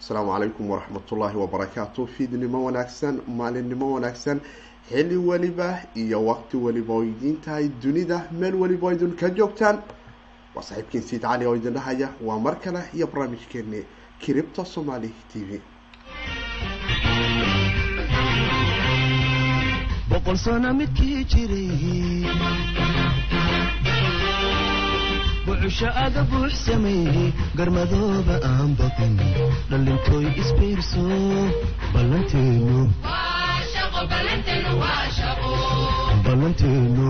asalaamu calaykum waraxmatullaahi wabarakaatu fiidnimo wanaagsan maalinimo wanaagsan xilli weliba iyo waqti weliba oo idiin tahay dunida meel weliba oo idin ka joogtaan. Waa saaxiibkiin siid cali oo idin dhahaya waa mar kale iyo barnaamijkeeni kiribta somaali t v. Boqol midkii jiray bucusho aga buux sameeyey garmadooba aan baqin dhallintooy isbiirso ballanteenu ballanteenu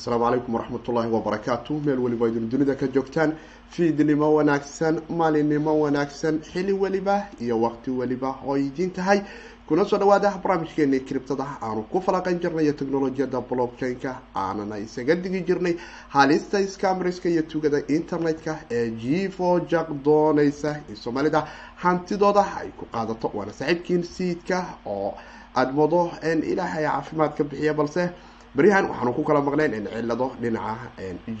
asalaamu calaykum waraxmatullaahi wabarakaatu meel weliba idin dunida ka joogtaan fiidnimo wanaagsan maalinimo wanaagsan xili weliba iyo waqti weliba oo idiin tahay. Kuna soo dhawaada barnaamijkeeni kribtada aanu ku falaqan jirnay iyo technolojiyada blockchain-ka. Aanana isaga digi jirnay halista scamriska iyo tugada internet-ka ee jivo jak dooneysa in soomaalida hantidooda ay ku qaadato. Waana saaxiibkiin siidka oo aada moodo ilaahay caafimaad ka bixiya balse beryahan waxaanu ku kala maqnayn in cilado dhinaca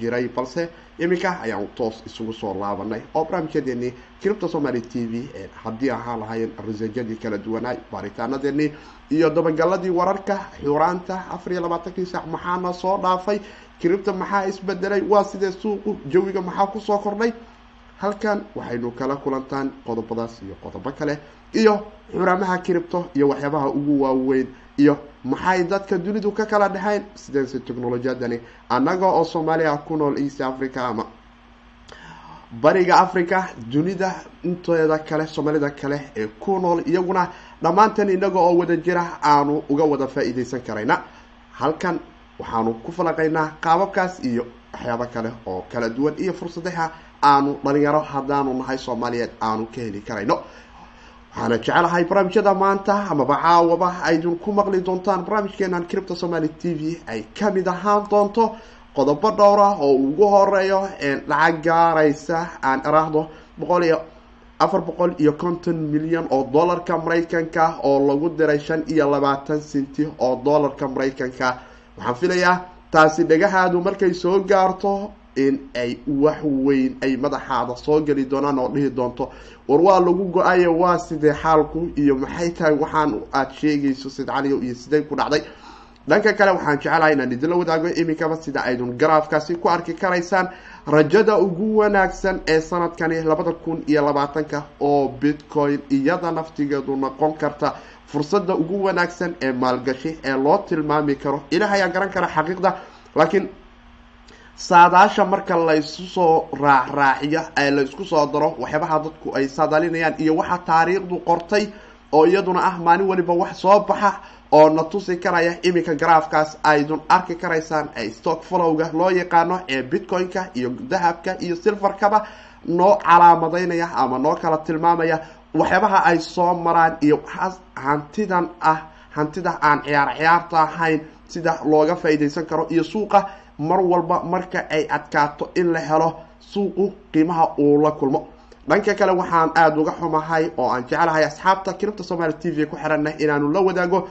jiray balse iminka ayaan toos isugu soo laabanay oo barnaamijyadeeni kiribta somaali t v haddii ahaan lahaayeen risajadii kala duwanaa baaritaanadeeni iyo dabagaladii wararka xuraanta afar iyo labaatankii saac maxaana soo dhaafay? Kiribta maxaa isbedelay waa sidee suuqu jawiga maxaa ku soo kordhay? Halkan waxaynu kala kulantaan qodobadaas iyo qodobo kale iyo xuramaha kiribto iyo waxyaabaha ugu waaweyn iyo maxay dadka dunidu ka kala dhexayn sidense technolojiyadani annaga oo soomaaliya ku nool east africa ama bariga africa dunida inteeda kale soomaalida kale ee ku nool iyaguna dhammaantan inaga oo wada jira aanu uga wada faa-iideysan karayna. Halkan waxaanu ku falaqaynaa qaababkaas iyo waxyaabo kale oo kala duwan iyo fursadaha aanu dhalinyaro haddaanu nahay soomaaliyeed aanu ka heli karayno waxaana jecelahay barnaamijyada maanta amaba caawaba aydin ku maqli doontaan barnaamijkeenan cripta somaali t v ay ka mid ahaan doonto qodobo dhowr ah oo ugu horeeyo lacag gaaraysa aan iraahdo boqol iyo afar boqol iyo konton milyan oo dollarka maraykanka oo lagu diray shan iyo labaatan senti oo dollarka maraykanka. Waxaan filayaa taasi dhagahaadu markay soo gaarto in ay wax weyn ay madaxaada soo geli doonaan oo dhihi doonto. War waa lagu go'ayo waa sidee xaalku iyo maxay tahay waxaan aada sheegayso sid caliyo iyo sidee ku dhacday. Dhanka kale waxaan jecelahay inaan idinla wadaago iminkaba sida aydun garaafkaasi ku arki karaysaan rajada ugu wanaagsan ee sanadkani labada kun iyo labaatanka oo bitcoin iyada naftigeedu noqon karta fursada ugu wanaagsan ee maalgashi ee loo tilmaami karo. Ilaah ayaa garan kara xaqiiqda laakiin saadaasha marka laysu soo raacraaciyo ee laysku soo daro waxyaabaha dadku ay saadaalinayaan iyo waxa taariikhdu qortay oo iyaduna ah maalin waliba wax soo baxa oo na tusi karaya iminka garaafkaas aydun arki karaysaan ee stock followga loo yaqaano ee bitcoin-ka iyo dahabka iyo silverkaba noo calaamadeynaya ama noo kala tilmaamaya waxyaabaha ay soo maraan iyo hantidan ah hantida aan ciyaar ciyaarta ahayn sida looga faa-iideysan karo iyo suuqa mar walba marka ay adkaato in la helo suuqu qiimaha uu la kulmo. Dhanka kale waxaan aada uga xumahay oo aan jeclahay asxaabta kiribta somaali t v ku xiranah inaanu la wadaago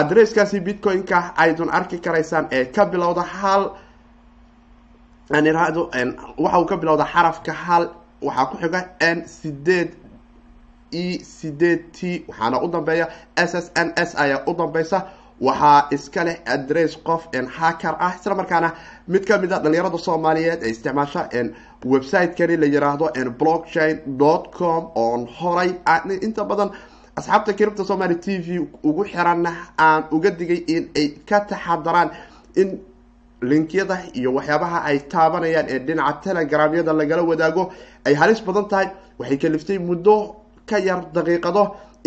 adresskaasi bitcoin-ka. Aydun arki karaysaan ee ka bilowda hal waxa uu ka bilowda xarafka hal waxaa ku xiga n sideed e sideed t waxaana u dambeeya s s n s ayaa u dambeysa waxaa iska leh adress qof hacker ah. Isla markaana mid ka mid a dhalinyarada soomaaliyeed ee isticmaasha website-kani la yiraahdo blockchain com oon horay inta badan asxaabta kiribta somaali t v ugu xiranna aan uga digay in ay ka taxadaraan in linkyada iyo waxyaabaha ay taabanayaan ee dhinaca telegramyada lagala wadaago ay halis badan tahay. Waxay kaliftay muddo ka yar daqiiqado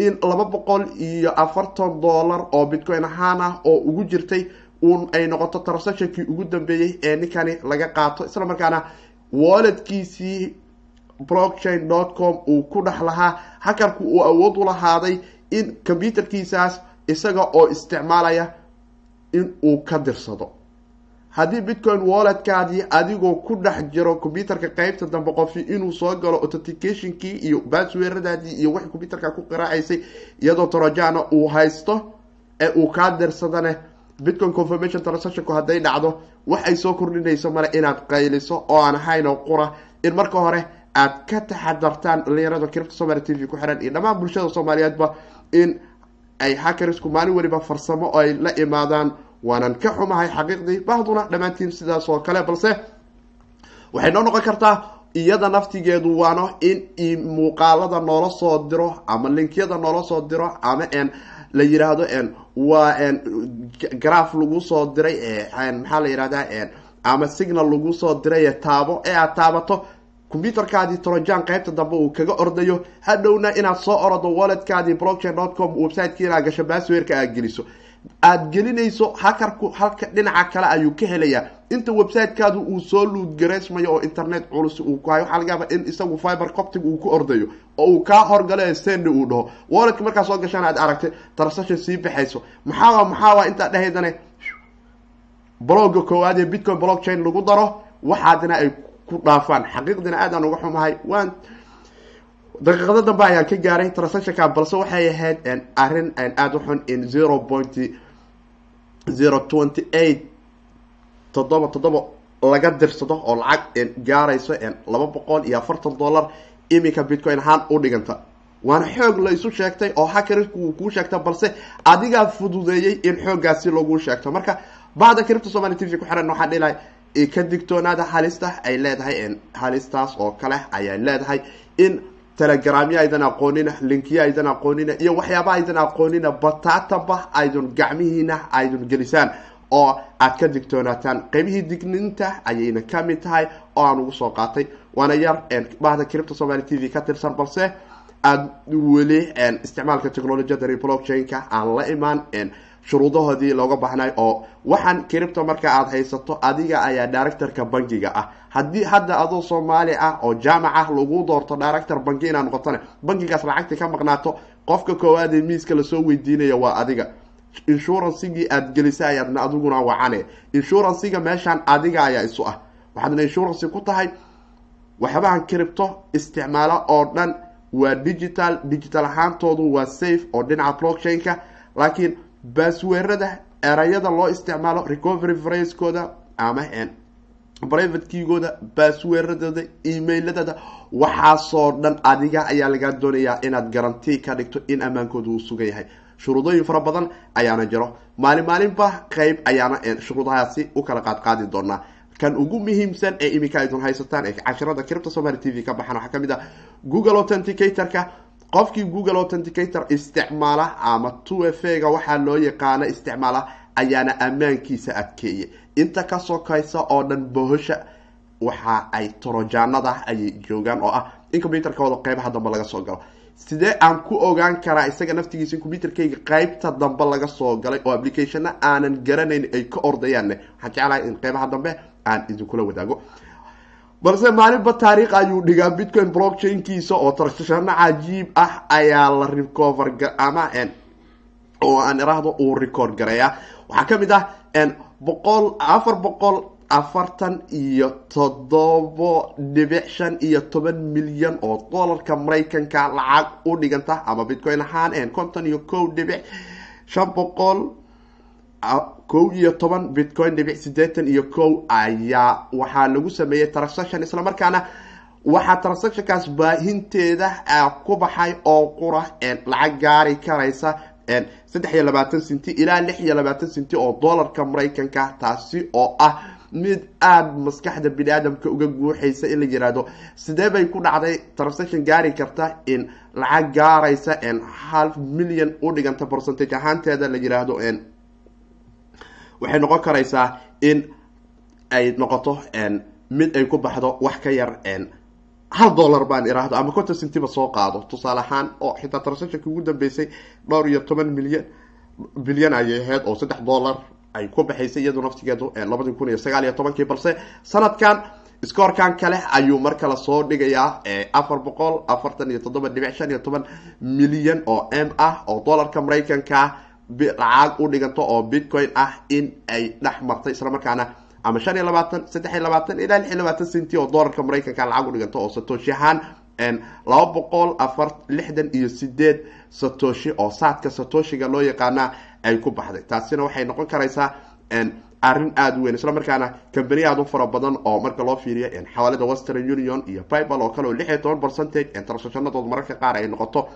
in laba boqol iyo afartan dollar oo bitcoin ahaan ah oo ugu jirtay uun ay noqoto transactionkii ugu dambeeyey ee ninkani laga qaato. Isla markaana walletkiisii blockchain dot com uu ku dhex lahaa hakarku uu awood u lahaaday in computerkiisaas isaga oo isticmaalaya in uu ka dirsado haddii bitcoin walletkaadii adigoo ku dhex jiro computerka qeybta dambe qofi inuu soo galo authenticationkii iyo basweeradaadii iyo wixii computerka ku qiraacaysay iyadoo trojana uu haysto ee uu kaa dirsadane bitcoin confirmation transactionku hadday dhacdo waxay soo kordhinayso male inaad qayliso oo aan ahaynoo qura. In marka hore aad ka taxadartaan dhalinyarada cripto somaly t v ku xiran iyo dhammaan bulshada soomaaliyeedba in ay hakarisku maalin weliba farsamo ay la imaadaan waanan ka xumahay xaqiiqdii bahduna dhammaantiin sidaas oo kale balse waxay noo noqon kartaa iyada naftigeedu waano in muuqaalada noola soo diro ama linkyada noola soo diro ama n la yiraahdo waa graf lagu soo diray maxaa la yihahda ama signal lagu soo diray taabo ee aad taabato computerkaadii trojan qeybta dambe uu kaga ordayo hadhowna inaad soo orodo walletkaadii blockchain dot com websiteki inaad gasho baswerka aad geliso aada gelinayso hakarku halka dhinaca kale ayuu ka helayaa. Inta websitekaadu uu soo luudgaraysmayo oo internet culus uu ku hayo waxaa laga yaaba in isagu fiber coptig uu ku ordayo oo uu kaa horgalo sendi uu dhaho. Walletka markaa soo gashaan aad aragtay transaction sii baxayso. Maxaa maxaa intaa dhahaydane? Blogga koowaad ee bitcoin blockchain lagu daro waxaadina ay ku dhaafaan. Xaqiiqdina aadaan uga xumahay. Waan daqiiqado dambe ayaan ka gaaray transactionka balse waxay ahayd arrin aada u xun in zero point zero twenty eight toddoba toddoba laga dirsado oo lacag gaarayso laba boqol iyo afartan dollar iminka bitcoin ahaan u dhiganta. Waana xoog la isu sheegtay oo hakerisku uu kuu sheegta balse adigaa fududeeyey in xooggaasi lagu sheegto. Marka bacda cripto somaly t v ku xiran waxaa dhilahay ka digtoonaada halista ay leedahay halistaas oo kale ayay leedahay in telegramya aydan aqoonina linkiya aydan aqoonina iyo waxyaaba aydan aqoonina bataataba aydun gacmihiina aydun gelisaan oo aad ka digtoonaataan qeybihii digninta ayayna ka mid tahay oo aan ugu soo qaatay. Waana yar bahda cripto somaly t v ka tirsan balse aada weli isticmaalka technolojiyada blockchain-ka aan la imaan shuruudahoodii looga baxnay oo waxaan cripto marka aada haysato adiga ayaa directorka bankiga ah. Haddii hadda adoo soomaali ah oo jaamac ah lagu doorto director banki inaad noqotona bankigaas lacagta ka maqnaato qofka koowaadee miiska la soo weydiinaya waa adiga. Insurancigii aada gelisay ayaadna adiguna wacane. Insuranciga meeshaan adiga ayaa isu ah. Waxaadna insurance ku tahay waxyaabahan cripto isticmaalo oo dhan waa digital. Digital ahaantoodu waa safe oo dhinaca blockchain-ka laakiin basweerada erayada loo isticmaalo recovery fracekooda ama private keygooda basweeradooda emailadada. Waxaasoo dhan adiga ayaa lagaa doonayaa inaad garanti ka dhigto in ammaankooda uu sugan yahay. Shuruudooyin fara badan ayaana jiro. Maalin maalinba qeyb ayaana shuruudahaasi u kala qaadqaadi doonaa. Kan ugu muhiimsan ee iminka aydun haysataan ee cashirada cripto somaly t v ka baxan waxaa ka mid ah google authenticatorka qofkii google authenticator isticmaala ama two f ga waxaa loo yaqaana isticmaala ayaana ammaankiisa adkeeyay. Inta ka sokaysa oo dhan bohosha waxa ay torojaanada ayay joogaan oo ah in computerkooda qeybaha dambe laga soo galo. Sidee aan ku ogaan karaa isaga naftigiisa in computerkayga qeybta dambe laga soo galay oo applicationna aanan garanayn ay ka ordayaanne? Waxaan jeclahay in qeybaha dambe aan idinkula wadaago balse maalinba taariikh ayuu dhigaa bitcoin blockchainkiisa oo tarshashano cajiib ah ayaa la recover ama oo aan iraahdo uu record gareeyaa waxaa ka mid ah boqol afar boqol afartan iyo toddobo dhibic shan iyo toban milyan oo dollarka maraykanka lacag u dhiganta ama bitcoin ahaan konton iyo kow dhibic shan boqol kow iyo toban bitcoin dhibic siddeetan iyo kow ayaa waxaa lagu sameeyey transaction. Islamarkaana waxaa transactionkaas baahinteeda ku baxay oo qura lacag gaari karaysa saddex iyo labaatan cinti ilaa lix iyo labaatan cinti oo dollarka maraykanka taasi oo ah mid aada maskaxda bini aadamka uga guuxaysa in la yihahdo sidee bay ku dhacday? Transaction gaari karta in lacag gaaraysa half million u dhiganta percentage ahaanteeda la yiraahdo waxay noqon karaysaa in ay noqoto mid ay ku baxdo wax ka yar hal dollar baan iraahdo ama konton cintiba soo qaado. Tusaale ahaan oo xitaa transactionka ugu dambeysay dhowr iyo toban milyan bilyan ayay ahayd oo saddex dollar ay ku baxaysay iyadu naftigeedu labadii kun iyo sagaal iyo tobankii balse sanadkan scoorkan kale ayuu mar kale soo dhigayaa afar boqol afartan iyo toddoba dhibic shan iyo toban milyan oo m ah oo dollarka maraykanka lacag u dhiganto oo bitcoin ah in ay dhex martay islamarkaana ama shan iyo labaatan saddex iyo labaatan ilaa lix iyo labaatan centi oo dollarka maraykanka lacag u dhiganto oo satoshi ahaan laba boqol afar lixdan iyo sideed satoshi oo saadka satoshiga loo yaqaana ay ku baxday. Taasina waxay noqon karaysaa arrin aada u weyn isla markaana cambany aada u fara badan oo marka loo fiiriyo xawaalada western union iyo pipal oo kale oo lix iyo toban percentage transactionadood mararka qaar ay noqoto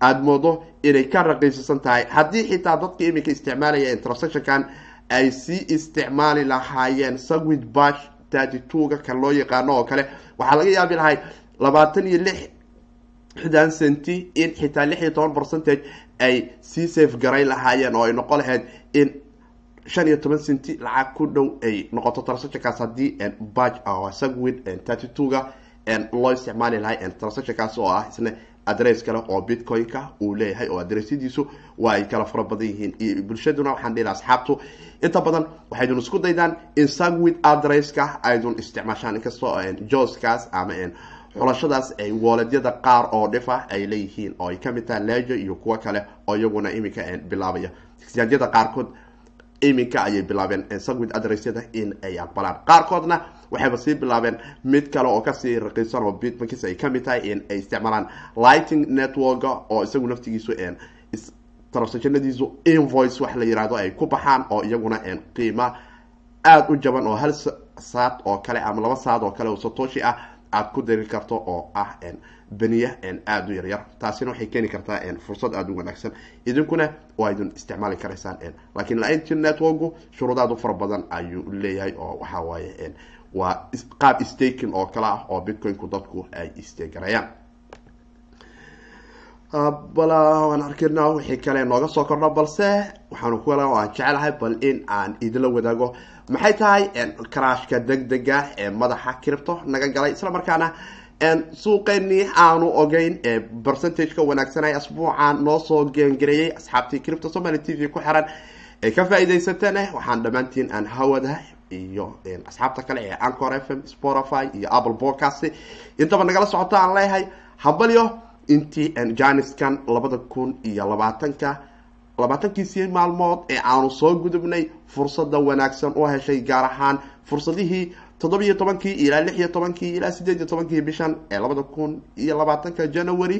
aada moodo inay ka raqiisisan tahay. Haddii xitaa dadka iminka isticmaalaya transactionkan ay sii isticmaali lahaayeen sawid bash thirty two-ga loo yaqaano oo kale waxaa laga yaabi lahay labaatan iyo lix xdan centi in xitaa lix iyo toban percentage ay sii safe garay lahaayeen oo ay noqon lahayd in shan iyo toban centi lacag ku dhow ay noqoto transactionkaas haddii batch sagwin thirty loo isticmaali lahay transactionkaas oo ah isna adress kale oo bitcoin-ka uu leeyahay oo adressyadiisu waa ay kala fara badan yihiin. Bulshaduna waxaan dhihi asxaabtu. Inta badan waxaydun isku daydaan in sagwin adresska aydun isticmaashaan. Inkastoo joskaas ama xulashadaas ay wooledyada qaar oo dhifa ay leeyihiin oo ay ka mid tahay lejo iyo kuwo kale oo iyaguna iminka bilaabaya. Exchangyada qaarkood iminka ayay bilaabeen sagwid adressyada in ay aqbalaan. Qaarkoodna waxayba sii bilaabeen mid kale oo ka sii raqiisan oo bitmankis ay ka mid tahay in ay isticmaalaan lighting networka oo isagu naftigiisu transactionadiisu invoice wax la yihahdo ay ku baxaan oo iyaguna qiima aada u jaban oo hal saad oo kale ama laba saad oo kale oo satoshi ah aada ku dari karto oo ah beniya aada u yaryar. Taasina waxay keeni kartaa fursad aada u wanaagsan. Idinkuna waa idin isticmaali karaysaan lakiin lighting networku shuruud aada u fara badan ayuu leeyahay oo waxa waaye waa qaab staking oo kale ah oo bitcoinku dadku ay isteegarayaan bala waan arkina wixii kale nooga soo kordho balse waxaanu ku aan jecelahay bal in aan idinla wadaago. Maxay tahay crashka deg dega ee madaxa cripto naga galay? Isla markaana suuqeenii aanu ogeyn percentageka wanaagsanay asbuucan noo soo geengareeyay asxaabtii cripto somaly t v ku xiran ee ka faa-idaysateen waxaan dhammaantiin aan hawada iyo asxaabta kale ee ancor f m spotify iyo apple podcast intaba nagala socoto aan leeyahay habalyo intii janiskan labada kun iyo labaatanka labaatankiisii maalmood ee aanu soo gudubnay fursada wanaagsan u heshay gaar ahaan fursadihii toddobiyo tobankii ilaa lix iyo tobankii ilaa sideed iyo tobankii bishan ee labada kun iyo labaatanka january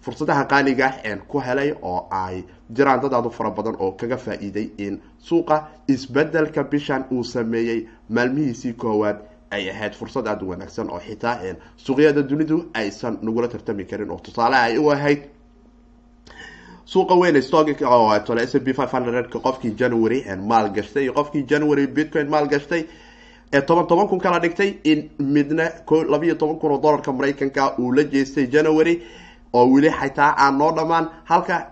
fursadaha qaaliga ku helay oo ay jiraan dad aad u fara badan oo kaga faa-iiday in suuqa isbeddelka bishan uu sameeyey maalmihiisii koowaad ay ahayd fursad aada u wanaagsan oo xitaa suuqyada dunidu aysan nagula tartami karin oo tusaale ay u ahayd suuqa weyn stoktole s b five hundredka qofkii january maal gashtay iyo qofkii january bitcoin maal gashtay ee toban toban kun kala dhigtay in midna ko labiiyo toban kun oo dollarka maraykanka uu la jeestay january oo weli xitaa aan noo dhamaan halka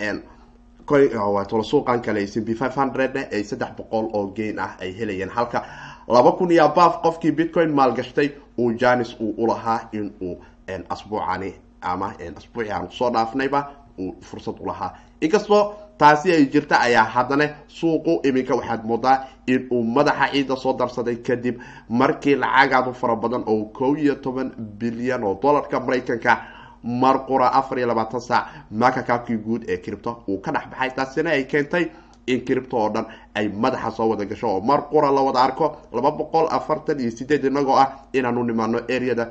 tole suuqan kale s b five hundred ay saddex boqol oo geyn ah ay helayeen halka laba kun iyo abaaf qofkii bitcoin maalgashtay uu janis uu ulahaa in uu asbuucani ama asbuuci aan ku soo dhaafnayba uu fursad ulahaa inkastoo taasi ay jirta ayaa haddana suuqu iminka waxaad moodaa in uu madaxa ciidda soo darsaday kadib markii lacagaadu fara badan oo kow iyo toban bilyan oo dollarka maraykanka mar qura afar iyo labaatan saac makakaabkii guud ee cripto uu ka dhex baxay. Taasina ay keentay in cripto oo dhan ay madaxa soo wada gasho oo mar qura la wada arko laba boqol afartan iyo sideed inagoo ah inaanu nimaano areada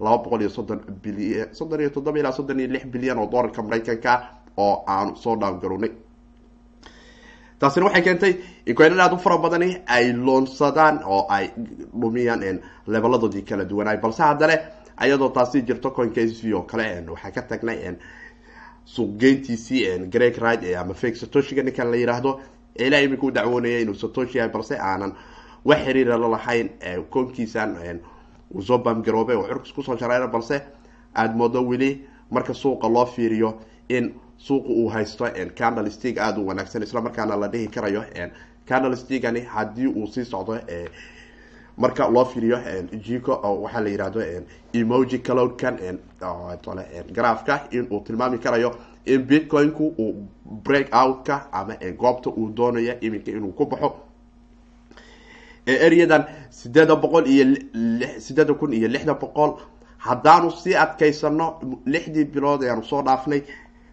laba boqol iyo soddon bilyan soddon iyo toddoba ilaa soddon iyo lix bilyan oo dollarka maraykanka oo aanu soo dhaangarownay taasina waxay keentay in koynad aada u fara badani ay loonsadaan oo ay dhumiyaan lebeladoodii kala duwanaay balse haddana ayadoo taasi jirto coinka s v oo kale waxaa ka tagnay suuqgeyntiisii greg ride ama fake satoshiga ninkan la yiraahdo ilaa iminka u dacwoonaya inuu satoshi yahay balse aanan wax xiriira lalahayn koonkiisan uu soo baamgaroobay oo curkus ku soo shareera balse aada moodo weli marka suuqa loo fiiriyo in suuqa uu haysto candle stig aada u wanaagsan isla markaana la dhihi karayo candle stigani haddii uu sii socdo marka loo fiiriyo jico waxaa la yihahdo emoji cloudkan grafka in uu tilmaami karayo in bitcoinku uu break out-ka ama goobta uu doonayo iminka inuu ku baxo. Ereadan sideeda boqol iyo sideeda kun iyo lixda boqol haddaanu sii adkaysano lixdii bilood ayaanu soo dhaafnay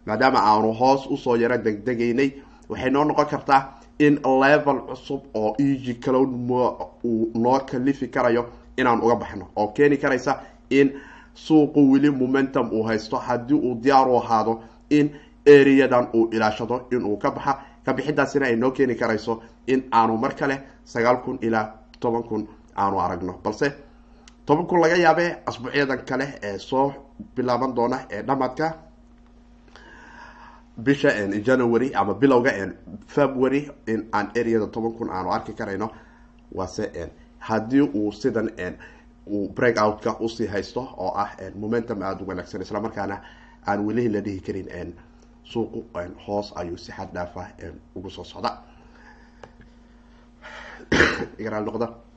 maadaama aanu hoos u soo yaro degdegaynay waxay noo noqon kartaa in level cusub oo eg cloud uu noo kalifi karayo inaan uga baxno. Oo keeni karaysa in suuqu weli momentum uu haysto haddii uu diyaar u ahaado in areadan uu ilaashado inuu ka baxa. Kabixidaasina ay noo keeni karayso in aanu mar kale sagaal kun ilaa toban kun aanu aragno. Balse toban kun laga yaabe asbuucyadan kale ee soo bilaaban doona ee dhamaadka bisha january ama bilowga february in aan areada toban kun aanu arki karayno waase haddii uu sidan uu break out-ka u sii haysto oo ah momentum aada u wanaagsan islamarkaana aan welihi la dhihi karin suuqu hoos ayuu si xad dhaafa ugu soo socda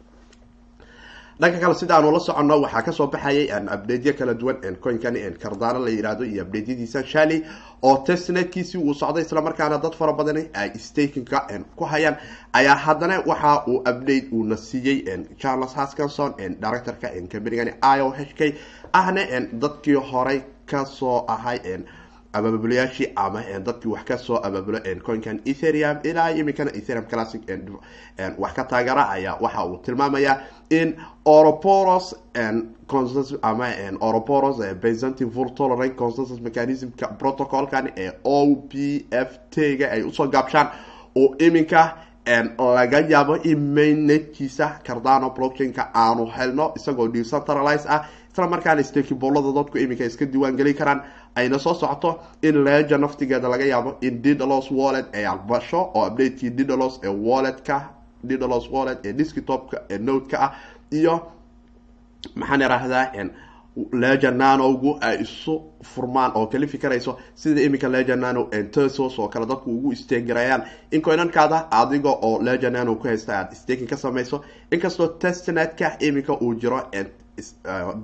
dhanka kale sida aanu la soconno waxaa ka soo baxayay updateyo kala duwan coinkani cardano la yihahdo iyo updateyadiisa shali oo testnetkiisii uu socday. Islamarkaana dad fara badani ay stakinka ku hayaan. Ayaa haddana waxa uu update uuna siiyey charles haskinson directorka companigani i o h k ahna dadkii horey ka soo ahay abaabulayaashii ama dadkii wax ka soo abaabulo coinkan etherium ilaa iminkana etherium classic wax ka taagara ayaa waxa uu tilmaamaya in oroporos ama oroporos byzantine full tolerant consensus mechanismka protocolkan ee o p f t ga ay u soo gaabshaan oo iminka laga yaabo in mainnetkiisa cardano blockchain-ka aanu helno isagoo decentralize ah isla markaana stakibolada dadku iminka iska diiwaan geli karaan ayna soo socoto in leja naftigeeda laga yaabo in didalos wallet ay albasho oo updatekii didalos ee walletka didalos wallet ee desktopka ee nodeka ah iyo maxaan irahdaa leja nanogu ay isu furmaan oo kalifi karayso sida iminka leja nano tesos oo kale dadku ugu isteegarayaan in adiga oo leja nano ku haysta aad staking ka samayso. Inkastoo testnetka iminka uu jiro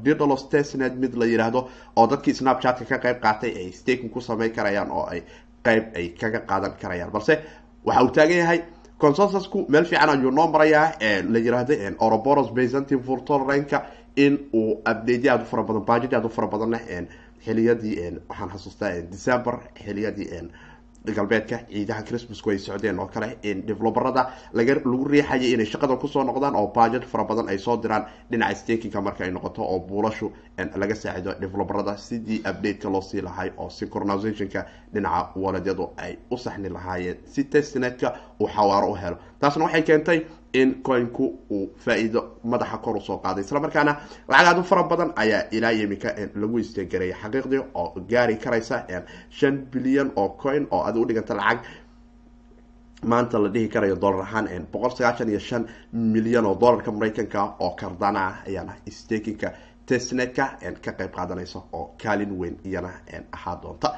didalos testnet mid la yiraahdo oo dadkii snapchatka ka qayb qaatay ay staking ku samayn karayaan oo ay qayb ay kaga qaadan karayaan. Balse waxa uu taagan yahay consensusku meel fiican ayuu noo marayaa la yiraahdo oroboros byzantine fultoranka in uu update aada u fara badan bajet aada u fara badanna xiliyadii waxaan xasuustaa december xiliyadii galbeedka ciidaha christmasku ay socdeen oo kale develoberada laga lagu riixayay inay shaqada ku soo noqdaan oo bajet fara badan ay soo diraan. Dhinaca stakinka marka ay noqoto oo buulashu laga saacido develoberada sidii updateka loo sii lahay oo synchronizationka dhinaca waladyadu ay u saxni lahaayeen si testnetka uu xawaaro u helo. Taasna waxay keentay in coinku uu faa-iido madaxa kor u soo qaaday. Isla markaana lacag aad u fara badan ayaa ilaa yimika lagu isteegareeyay xaqiiqdii oo gaari karaysa shan bilyan oo coin oo adi udhiganta lacag. Maanta la dhihi karayo dollar ahaan boqol sagaashan iyo shan milyan oo dollarka mareykanka oo kardana ah ayaana stakinka testnetka ka qeyb qaadanaysa oo kaalin weyn iyana ahaa doonta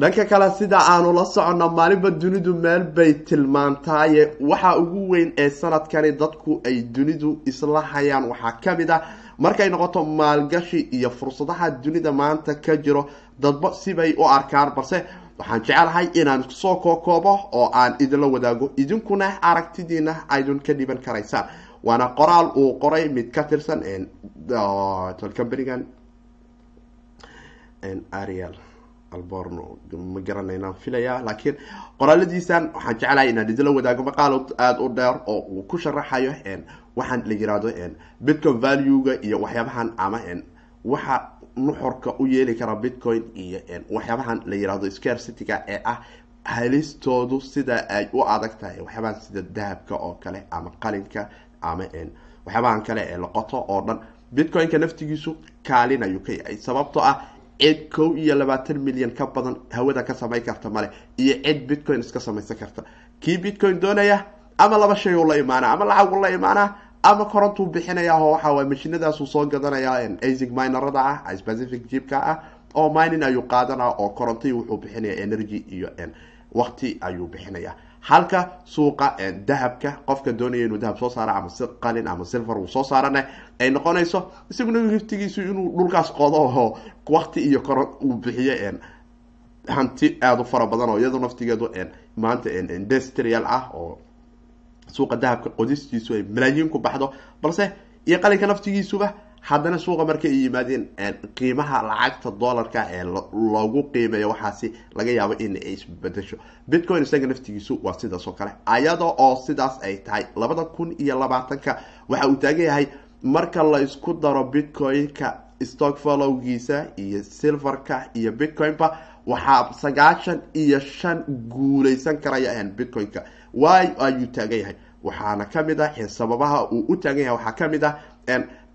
dhanka kale sida aanu la soconno maalinba dunidu meel bay tilmaantaaye waxa ugu weyn ee sanadkani dadku ay dunidu isla hayaan waxaa ka mid ah. Markay noqoto maalgashi iyo fursadaha dunida maanta ka jiro dadba sibay u arkaan. Balse waxaan jecelahay inaan soo kookoobo oo aan idinla wadaago. Idinkuna aragtidiina aydun ka dhiban karaysaan. Waana qoraal uu qoray mid ka tirsan companigan ariel alborno. Ma garanaynaan filaya laakiin qoraaladiisan waxaan jeclahay inaan idinla wadaago maqaal aada u dheer oo uu ku sharaxayo waxaan la yiraahdo bitcoin valuega iyo waxyaabahan ama waxa nuxorka u yeeli kara bitcoin iyo waxyaabahan la yiraahdo scarcityga ee ah halistoodu sida ay u adag tahay. Waxyaabahan sida dahabka oo kale ama qalinka ama waxyaabahan kale ee laqoto oo dhan. Bitcoin-ka naftigiisu kaalin ayuu ka yahay. Sababtoo ah cid kow iyo labaatan milyan ka badan hawada ka samayn karta male iyo cid bitcoin iska samaysan karta. Kii bitcoin doonaya ama laba shay la imaana ama lacag u la imaanaa ama korontuu bixinaya oo waxawaay mashinadaasuu soo gadanaya asic minerada ah specific jibka ah oo mining ayuu qaadana oo korontai wuxuu bixinaya energy iyo waqti ayuu bixinaya halka suuqa dahabka qofka doonaya inuu dahab soo saaro ama si qalin ama silver uu soo saarana ay noqonayso isaguna hiftigiisu inuu dhulkaas qodo oo waqti iyo koron uu bixiyo hanti aada u fara badan oo iyado naftigeedu maanta industrial ah oo suuqa dahabka qodistiisu ay malaayiin ku baxdo balse iyo qalinka naftigiisuba haddana suuqa markay yimaadeen qiimaha lacagta dollarka ee loogu qiimeeyo waxaasi laga yaabo in ay isbedesho. Bitcoin isaga naftigiisu waa sidaas oo kale. Ayada oo sidaas ay tahay labada kun iyo labaatanka waxa uu taagan yahay marka la isku daro bitcoin-ka stock followgiisa iyo silverka iyo bitcoin-ba waxaa sagaashan iyo shan guuleysan karaya bitcoin-ka. Wy ayuu taagan yahay? Waxaana ka mid ah sababaha uu u taagan yahay waxaa ka mid ah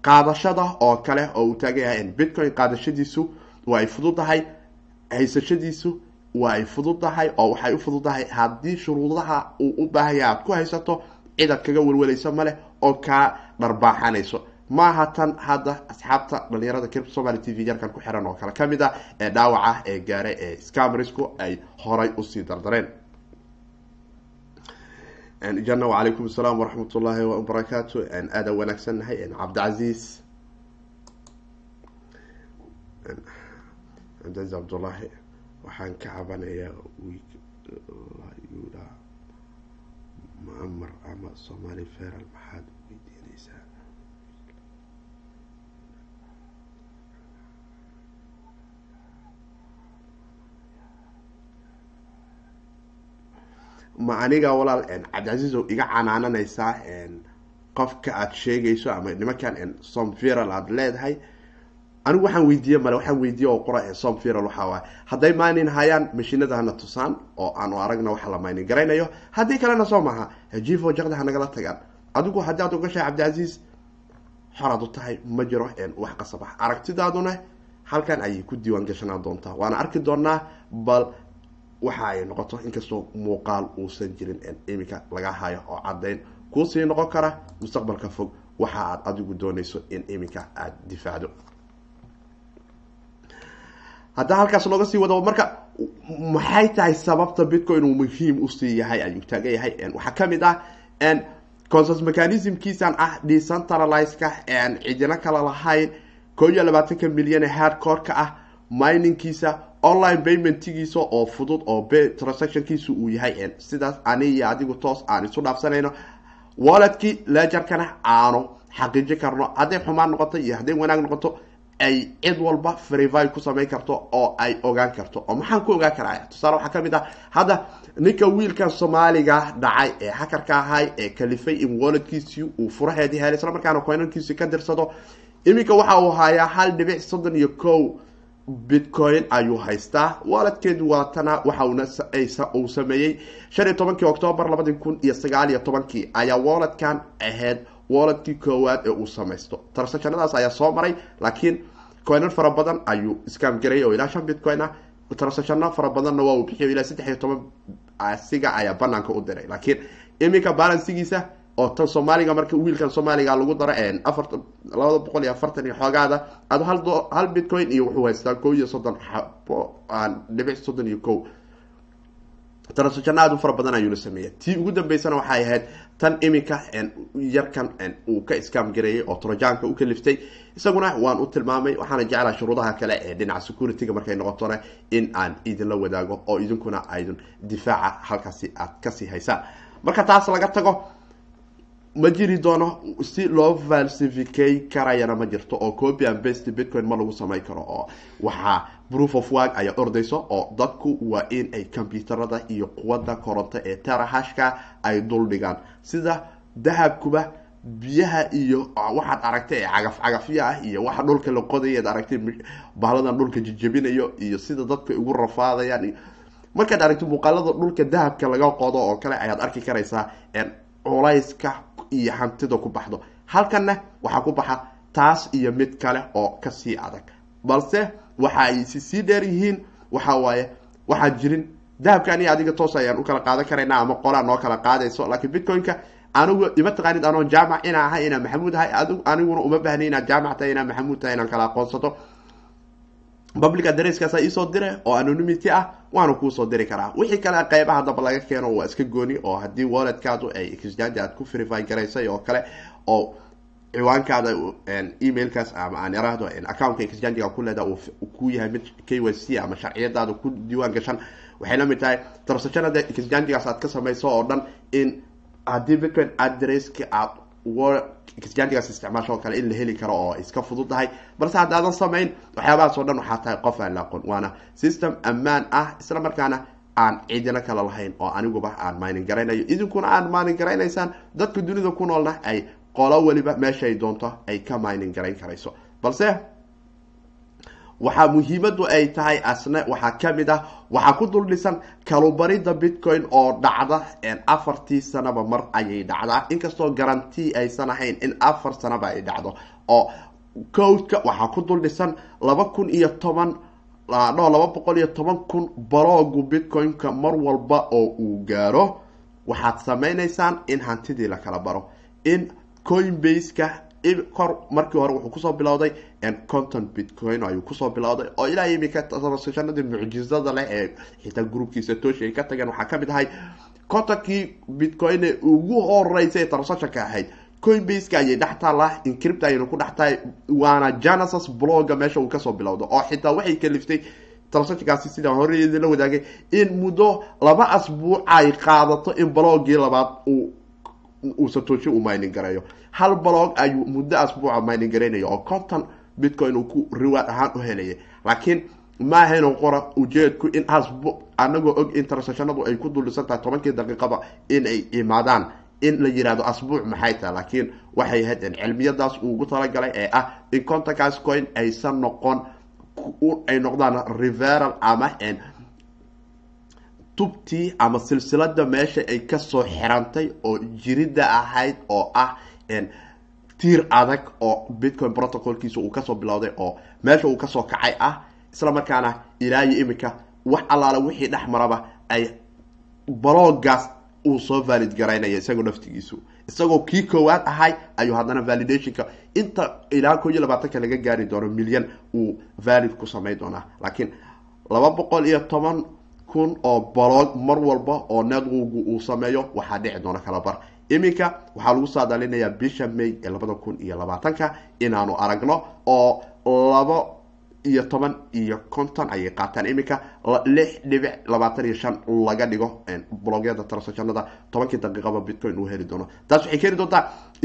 qaadashada oo kale oo uu taagan yahay. Bitcoin qaadashadiisu waa ay fududahay haysashadiisu waa ay fududahay oo waxay u fududahay haddii shuruudaha uu u baahanya aad ku haysato cid aad kaga welwalayso maleh oo kaa dharbaaxanayso maaha tan hadda asxaabta dhalinyarada cripto somaly t v yarkan ku xiran oo kale ka mid ah ee dhaawaca ee gaara ee scamrisku ay horay u sii dardareen jana wacalaykum asalaam waraxmat ullaahi wabarakaatu aada wanaagsannahay cabdicasiis cabdicasiis cabdullaahi waxaan ka cabanayaa wilyuda muamar ama somali feral maxaad weydiinaysaa ma aniga walaal cabdicasiis oo iga canaananaysaa qofka aada sheegayso ama nimankan som viral aada leedahay anigu waxaan weydiiye male waxaan weydiiye oo qora som viral waxaa hadday minin hayaan mashiinada hana tusaan oo aanu aragna waxa la minin garaynayo. Haddii kalena soo maha jifo jaqda ha nagala tagaan. Adigu haddii aad ogashahay cabdicasiis xoraad u tahay ma jiro wax qasab ah. Aragtidaaduna halkan ayay ku diiwaan gashanaan doontaa. Waana arki doonaa bal waxa ay noqoto inkastoo muuqaal uusan jirin iminka laga hayo oo caddayn. Kuusii noqon kara mustaqbalka fog waxa aad adigu doonayso in iminka aada difaacdo. Haddaa halkaas looga sii wado marka maxay tahay sababta bitcoin uu muhiim u sii yahay ayuu taagan yahay? Waxaa ka mid ah consens mechanismkiisan ah decentralizeka cidina kala lahayn koo iyo labaatanka milyan ee hardcoreka ah miningkiisa online paymentigiisa oo fudud oo transactionkiisa uu yahay sidaas ani iyo adigu toos aan isu dhaafsanayno. Walletkii lejarkana aanu xaqiijin karno. Hadday xumaan noqoto iyo hadday wanaag noqoto ay cid walba frevy ku samayn karto oo ay ogaan karto. Oo maxaan ku ogaan karaa? Tusaale waxaa ka mid ah hadda ninka wiilkan soomaaliga dhacay ee hakarka ahay ee kalifay in walletkiisii uu furaheedii helay isla markaana ka dirsado. Iminka waxa uu hayaa hal dhibic soddon iyo ko bitcoin ayuu haystaa walletkeedu waatana waxa uu sameeyey. Shan iyo tobankii octoobar labadi kun iyo sagaal iyo tobankii ayaa walletkan ahayd walletkii koowaad ee uu samaysto. Transactionadaas ayaa soo maray laakiin coinan fara badan ayuu scam garayay oo ilaa shan bitcoin ah transactiona fara badanna waa uu bixiyo ilaa saddex iyo toban asiga ayaa banaanka u diray. Laakiin iminka balansigiisa oo tan soomaaliga marka wiilkan soomaaliga lagu daro afar labada boqol iyo afartan iyo xoogaada ado hal bitcoin iyo wuxuu haystaa ko iyo soddon dhibic soddon iyo ko transactiona aad u fara badan ayuuna sameeya tii ugu dambeysana waxay ahayd tan iminka yarkan uu ka scam gareeyay oo trojanka u kaliftay. Isaguna waan u tilmaamay waxaana jeclaa shuruudaha kale ee dhinaca securityga markay noqotona in aan idinla wadaago oo idinkuna aydun difaaca halkaasi aad ka sii haysaan marka taas laga tago ma jiri doono si loo falsificay karayana ma jirto oo copy and best bitcoin ma lagu samayn karo oo waxaa proof of work ayaa ordayso oo dadku waa in ay combyuutarada iyo quwadda koronto ee terahashka ay dul dhigaan. Sida dahabkuba biyaha iyo waxaad aragtay ee cagaf ah iyo waxa dhulka la qodayaad aragtay bahladan dhulka jijabinayo iyo sida dadka ugu rafaadayaan markaad aragtay muuqaalada dhulka dahabka laga qodo oo kale ayaad arki karaysaa culayska iyo hantida ku baxdo. Halkanna waxaa ku baxa taas iyo mid kale oo ka sii adag. Balse waxa ay sii dheer yihiin waxa waaye waxaan jirin. Dahabka aniga adiga toos ayaan u kala qaadan karayna ama qolaa noo kala qaadayso. Laakiin bitcoin-ka anigu ima taqaanid anoo jaamac inaa ahay inaa maxamuud ahay aniguna uma bahnay inaad jaamac tahay inaa maxamuud tahay inaan kala aqoonsato public adresskaasa iisoo dire oo anonymity ah waana kuusoo diri karaa. Wixii kale qeybaha daba laga keeno waa iska gooni oo haddii walletkaadu ay exchange aad ku verify garaysay oo kale oo ciwaankaada emailkaas ama aan yaraahdo accountka exchangiga ku leedaha uu ku yahay mid k y c ama sharciyadaada ku diiwaan gashan. Waxay la mid tahay transactionada exchangigaas aad ka samayso oo dhan in haddii bitcoin adresska aad exchangigaas isticmaasho oo kale in la heli karo oo iska fududahay balse haddaadan samayn waxyaabahaas oo dhan waxaa tahay qof aan la aqoon. Waana system ammaan ah isla markaana aan cidina kale lahayn oo aniguba aan maalin garaynayo. Idinkuna aan maalin garaynaysaan dadka dunida ku noolna ay qolo weliba meeshaay doonto ay ka maalin garayn karayso. Balse waxaa muhiimadu ay tahay asne waxaa ka mid ah waxaa ku dul dhisan kalubarida bitcoin oo dhacda afartii sanaba mar ayay dhacdaa. Inkastoo garanti aysan ahayn in afar sanaba ay dhacdo oo codeka waxaa ku dul dhisan laba kun iyo toban no laba boqol iyo toban kun baloogu bitcoin-ka mar walba oo uu gaaro. Waxaad sameyneysaan in hantidii la kala baro in coinbase-ka kor markii hore wuxuu ku soo bilowday conton bitcoin ayuu ku soo bilowday oo ilaa imika mucjizada leh ee xitaa groupkiisa toshi ay ka tageen. Waxaa ka mid ahay contonkii bitcoin ee ugu horeysay ee transactionka ahayd coinbase-ka ayay dhex taallaa incript ayayna ku dhex tahay waana genesis blogga meesha uu ka soo bilowdo oo xitaa waxay kaliftay transactionkaasi sidaan horeedi la wadaagay in muddo laba asbuuc ay qaadato in bloggii labaad uu uu satoshi uu mining gareeyo hal blog ayuu muddo asbuuca mining gareynayo oo conton bitcoin uu ku riwaad ahaan u helaya laakiin maahayno qora ujeedku in asbu anagoo og in ay ku duldhisan tahay tobankii daqiiqaba in ay imaadaan in la yihahdo asbuuc maxay tahay. Laakiin waxay ahayd cilmiyadaas uu ugu talagalay ee ah in contonkaas coin aysan noqon ay noqdaan reveral ama tubtii ama silsilada meesha ay ka soo xirantay oo jirida ahayd oo ah tiir adag oo bitcoin protocolkiisa uu ka soo bilowday oo meesha uu ka soo kacay ah isla markaana ilaayo imika wax allaale wixii dhex maraba ay baloogaas uu soo valid garaynaya isagoo naftigiisu. Isagoo kii koowaad ahay ayuu haddana validationka inta ilaa ko iyo labaatanka laga gaari doono milyan uu valid ku samayn doonaa. Laakiin laba boqol iyo toban kun oo baloog mar walba oo networku uu sameeyo waxaa dhici doona kala bar iminka waxaa lagu saadaalinayaa bisha may ee labada kun iyo labaatanka inaanu aragno oo laba iyo toban iyo konton ayay qaataan. Iminka lix dhibic labaatan iyo shan laga dhigo blogyada transactionada tobankii daqiiqaba bitcoin uu heli doono. Taas waxay keeni doontaa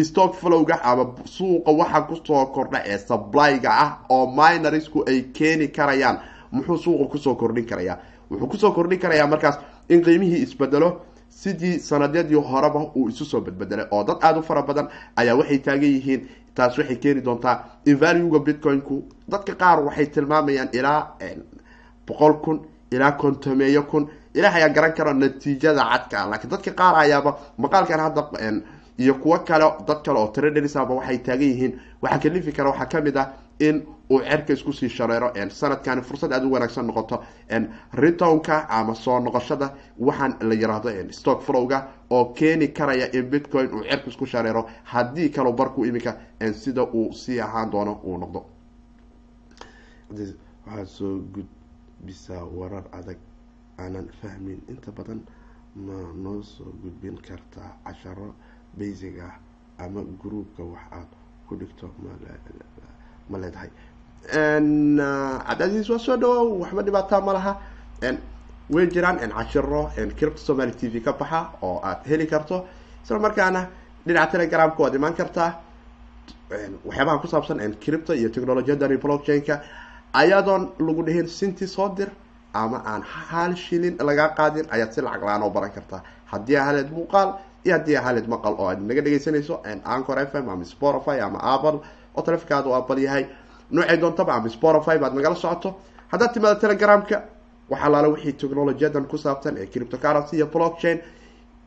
stock flowga ama suuqa waxa ku soo kordha ee supplyga ah oo minorisku ay keeni karayaan. Muxuu suuqa ku soo kordhin karayaa wuxuu ku soo kordhin karayaa markaas in qiimihii isbedelo sidii sanadyadii horeba uu isu soo badbedelay oo dad aada u fara badan ayaa waxay taagan yihiin taas waxay keeni doontaa in valuega bitcoin-ku dadka qaar waxay tilmaamayaan ilaa boqol kun ilaa kontomeeyo kun. Ilaah ayaa garan kara natiijada cadka laakiin dadka qaar ayaaba maqaalkan hadda iyo kuwo kale dad kale oo tradrsaba waxay taagan yihiin. Waxaa kalifi kara waxaa ka mid ah in uu cerka isku sii shareero sanadkani fursad aada u wanaagsan noqoto retonka ama soo noqoshada waxaan la yiraahdo stock flowga oo keeni karaya in bitcoin uu cerka isku shareero. Haddii kalo barku iminka sida uu sii ahaan doono uu noqdo. Waxaad soo gudbisaa warar adag aanan fahmin. Inta badan ma noo soo gudbin kartaa casharo basic ah ama groupka wax aad ku dhigto ma leedahay cabdicasiis waa soo dhawow waxba dhibaataa ma laha. Way jiraan cashiro cripto somaly t v ka baxa oo aad heli karto. Isla markaana dhinaca telegramka waad imaan kartaa. Waxyaabaha ku saabsan cripto iyo technolojiyadani blockchain-ka ayadoon lagu dhihin sinti soo dir ama aan hal shilin lagaa qaadin ayaad si lacag la'aan baran kartaa. Haddii ahaleed muuqaal iyo haddii ahaleed maqal oo aad naga dhegeysanayso ancor f m ama spotify ama apple oo talefonkaada u apple yahay. Noocay doontaba ama spotify baad nagala socoto. Haddaad timaado telegramka waxaa laala wixii technolojiyadan ku saabsan ee criptocurrency iyo blockchain.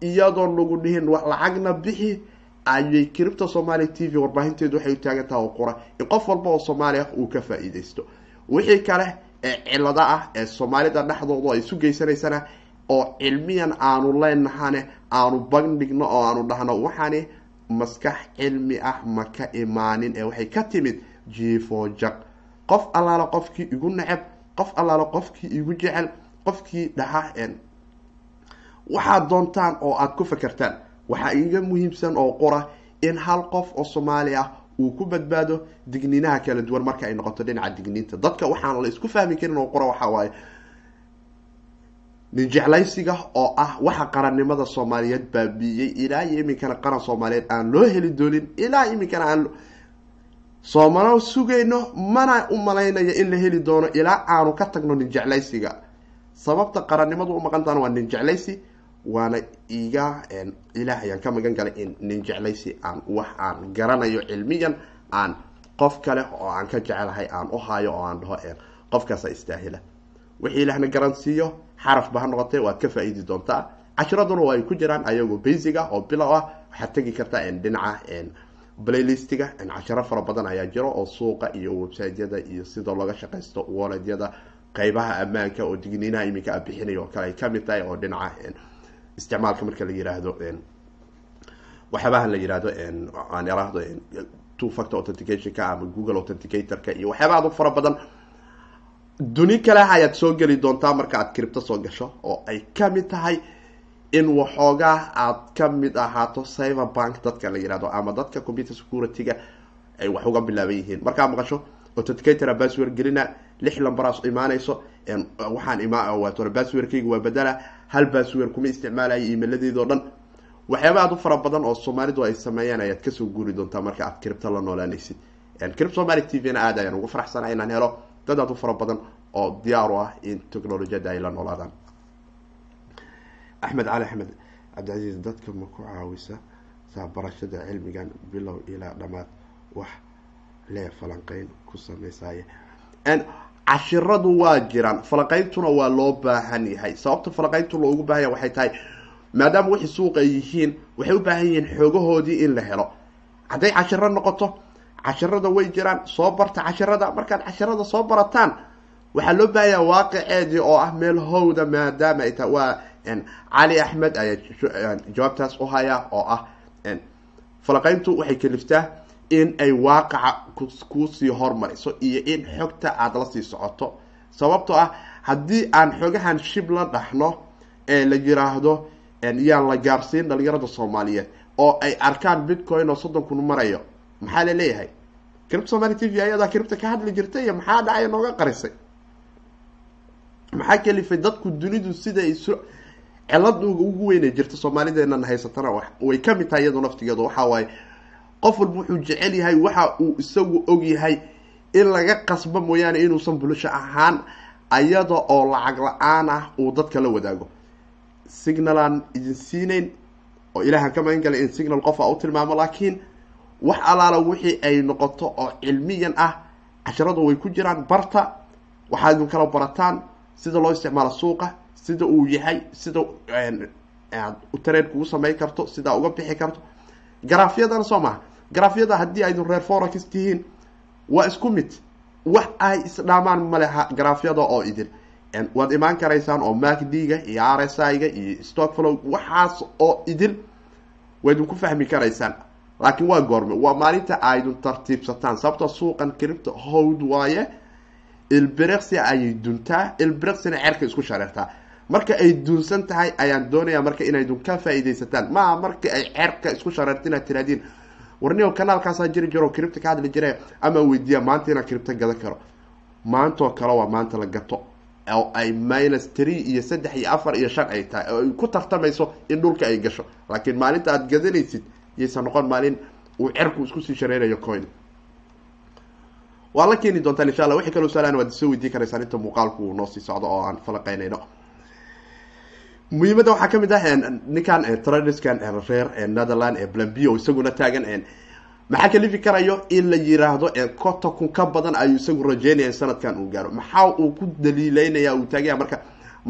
Iyadoon lagu dhihin lacagna bixi ayay cripto somalia t v warbaahinteedu waxay u taagan taha oo qura. In qof walba oo soomaali ah uu ka faa-iideysto wixii kale ee cilada ah ee soomaalida dhexdooda ay isu geysanaysana oo cilmiyan aanu leenahane aanu bandhigno oo aanu dhahno waxaani maskax cilmi ah ma ka imaanin ee waxay ka timid jiifo jag qof allaala qofkii igu neceb qof allaala qofkii igu jecel qofkii dhaha waxaad doontaan oo aada ku fakertaan waxaa iga muhiimsan oo qura in hal qof oo soomaali ah uu ku badbaado digniinaha kala duwan marka ay noqoto dhinaca digniinta. Dadka waxaan la isku fahmi karin oo qura waxaa waaye nin jeclaysiga oo ah waxa qarannimada soomaaliyeed baabiiyey ilaa iyo iminkana qaran soomaaliyeed aan loo heli doonin ilaa iminkana aan soomalo sugayno mana u malaynayo in la heli doono ilaa aanu ka tagno nin jeclaysiga. Sababta qarannimadu u maqantaana waa nin jeclaysi waana iga ilaah ayaan ka magan galay in nin jeclaysi aan wax aan garanayo cilmiyan aan qof kale oo aan ka jecelahay aan u hayo oo aan dhaho qofkaasa istaahila. Wixii ilaahna garansiiyo xarafba ha noqotee waad ka faa-iidi doontaa. Cashiraduna waa ay ku jiraan ayagoo basic ah oo bilow ah waxaad tegi kartaa dhinaca playlistiga. Casharo fara badan ayaa jiro oo suuqa iyo websiteyada iyo sida looga shaqaysto waledyada qeybaha ammaanka oo digniinaha iminka a bixinay oo kale ay ka mid tahay oo dhinaca isticmaalka marka la yiraahdo waxyaabaha la yiraahdo aan iraahdo two factor authenticationka ama google authenticatorka iyo waxyaaba adu fara badan duni kale ayaad soo geli doontaa marka aad cripto soo gasho oo ay ka mid tahay in waxoogaa aad ka mid ahaato cyber bank dadka la yiraahdo ama dadka computer security-ga ay wax uga bilaaban yihiin. Markaa maqasho authenticator password gelina lix lambaraas imaanayso waxaan imaa passwordkayga waa badala hal password kuma isticmaalayo iimailadeeda o dhan. Waxyaaba aad u fara badan oo soomaalidu ay sameeyaan ayaad ka soo guuri doontaa marka aad cripto la noolaanaysid. Crip somaly t v na aad ayaan ugu faraxsana inaan helo dad aad u fara badan oo diyaar u ah in technolojiyada ay la noolaadaan. Axmed cali axmed cabdicasiis dadka ma ku caawisa saa barashada cilmigan bilow ilaa dhammaad wax lee falanqeyn ku sameysaaye cashiradu waa jiraan. Falanqeyntuna waa loo baahan yahay. Sababta falanqeyntu loogu baahan yahay waxay tahay maadaama wixii suuqa yihiin waxay u baahan yihiin xoogahoodii in la helo. Hadday cashiro noqoto cashirada way jiraan soo barta cashirada markaad cashirada soo barataan waxaa loo baahanya waaqiceedii oo ah meel howda maadaama ay tahay waa cali axmed ayaa jawaabtaas u haya oo ah falaqeyntu waxay kaliftaa in ay waaqaca ku sii hormariso iyo in xogta aada la sii socoto. Sababtoo ah haddii aan xogahan shib la dhaxno ee la yiraahdo yaan la gaarsiin dhalinyarada soomaaliyeed oo ay arkaan bitcoin oo soddon kun marayo maxaa la leeyahay cripto somaly t v ayadaa cripta ka hadli jirtay iyo maxaa dhacay nooga qarisay? Maxaa kalifay dadku dunidu sida isu cilad ugu weynay jirta soomaalideenan haysatana way ka mid tahay iyadoo naftigeedu waxaa waaye qof walba wuxuu jecel yahay waxa uu isagu og yahay in laga qasbo mooyaane inuusan bulasho ahaan ayada oo lacag la'aan ah uu dadka la wadaago. Signalaan idin siinayn oo ilaahan ka magan galay in signal qof a u tilmaamo laakiin wax alaala wixii ay noqoto oo cilmiyan ah casharadu way ku jiraan barta. Waxaad idin kala barataan sida loo isticmaalo suuqa sida uu yahay sida aad tareed kugu samayn karto sidaa uga bixi karto. Garaafyadana soo maha garaafyada haddii aydin reer forax tihiin waa isku mid. Wax ay isdhaamaan maleha garaafyada oo idin waad imaan karaysaan oo macd-ga iyo r s i-ga iyo stock flow waxaas oo idin waa idinku fahmi karaysaan laakiin waa goorme waa maalinta aydun tartiibsataan sababtoo suuqan cripto howd waaye ilbiriqsi ayay duntaa ilbiriqsina cerka isku shareertaa. Marka ay duunsan tahay ayaan doonayaa marka inaydun ka faa-idaysataan maa marka ay cerka isku shareerta inaad tiraadiin warnio kanaalkaasaa jiri jiro cripto ka hadli jire ama weydiiya maanta inaan cripto gadan karo. Maantoo kale waa maanta la gato. Oo ay minus tree iyo saddex iyo afar iyo shan ay tahay. Oo ay ku tartamayso in dhulka ay gasho. Laakiin maalinta aada gadanaysid yaysan noqon maalin uu cerku isku sii coin. Waa la keeni doontaan insha alla wixii kaloo saalaan waad soo weydiin karaysaan inta muuqaalku uu noo sii socdo oo aan falaqeynayno muhiimadda waxaa ka mid ah ninkan tradiskan reer netherland ee blambio isaguna taagan maxaa kalifi karayo in la yiraahdo kun ka badan ayuu isagu rajeynaya sanadkan uu gaaro. Maxaa uu ku daliileynaya uu taagaya? Marka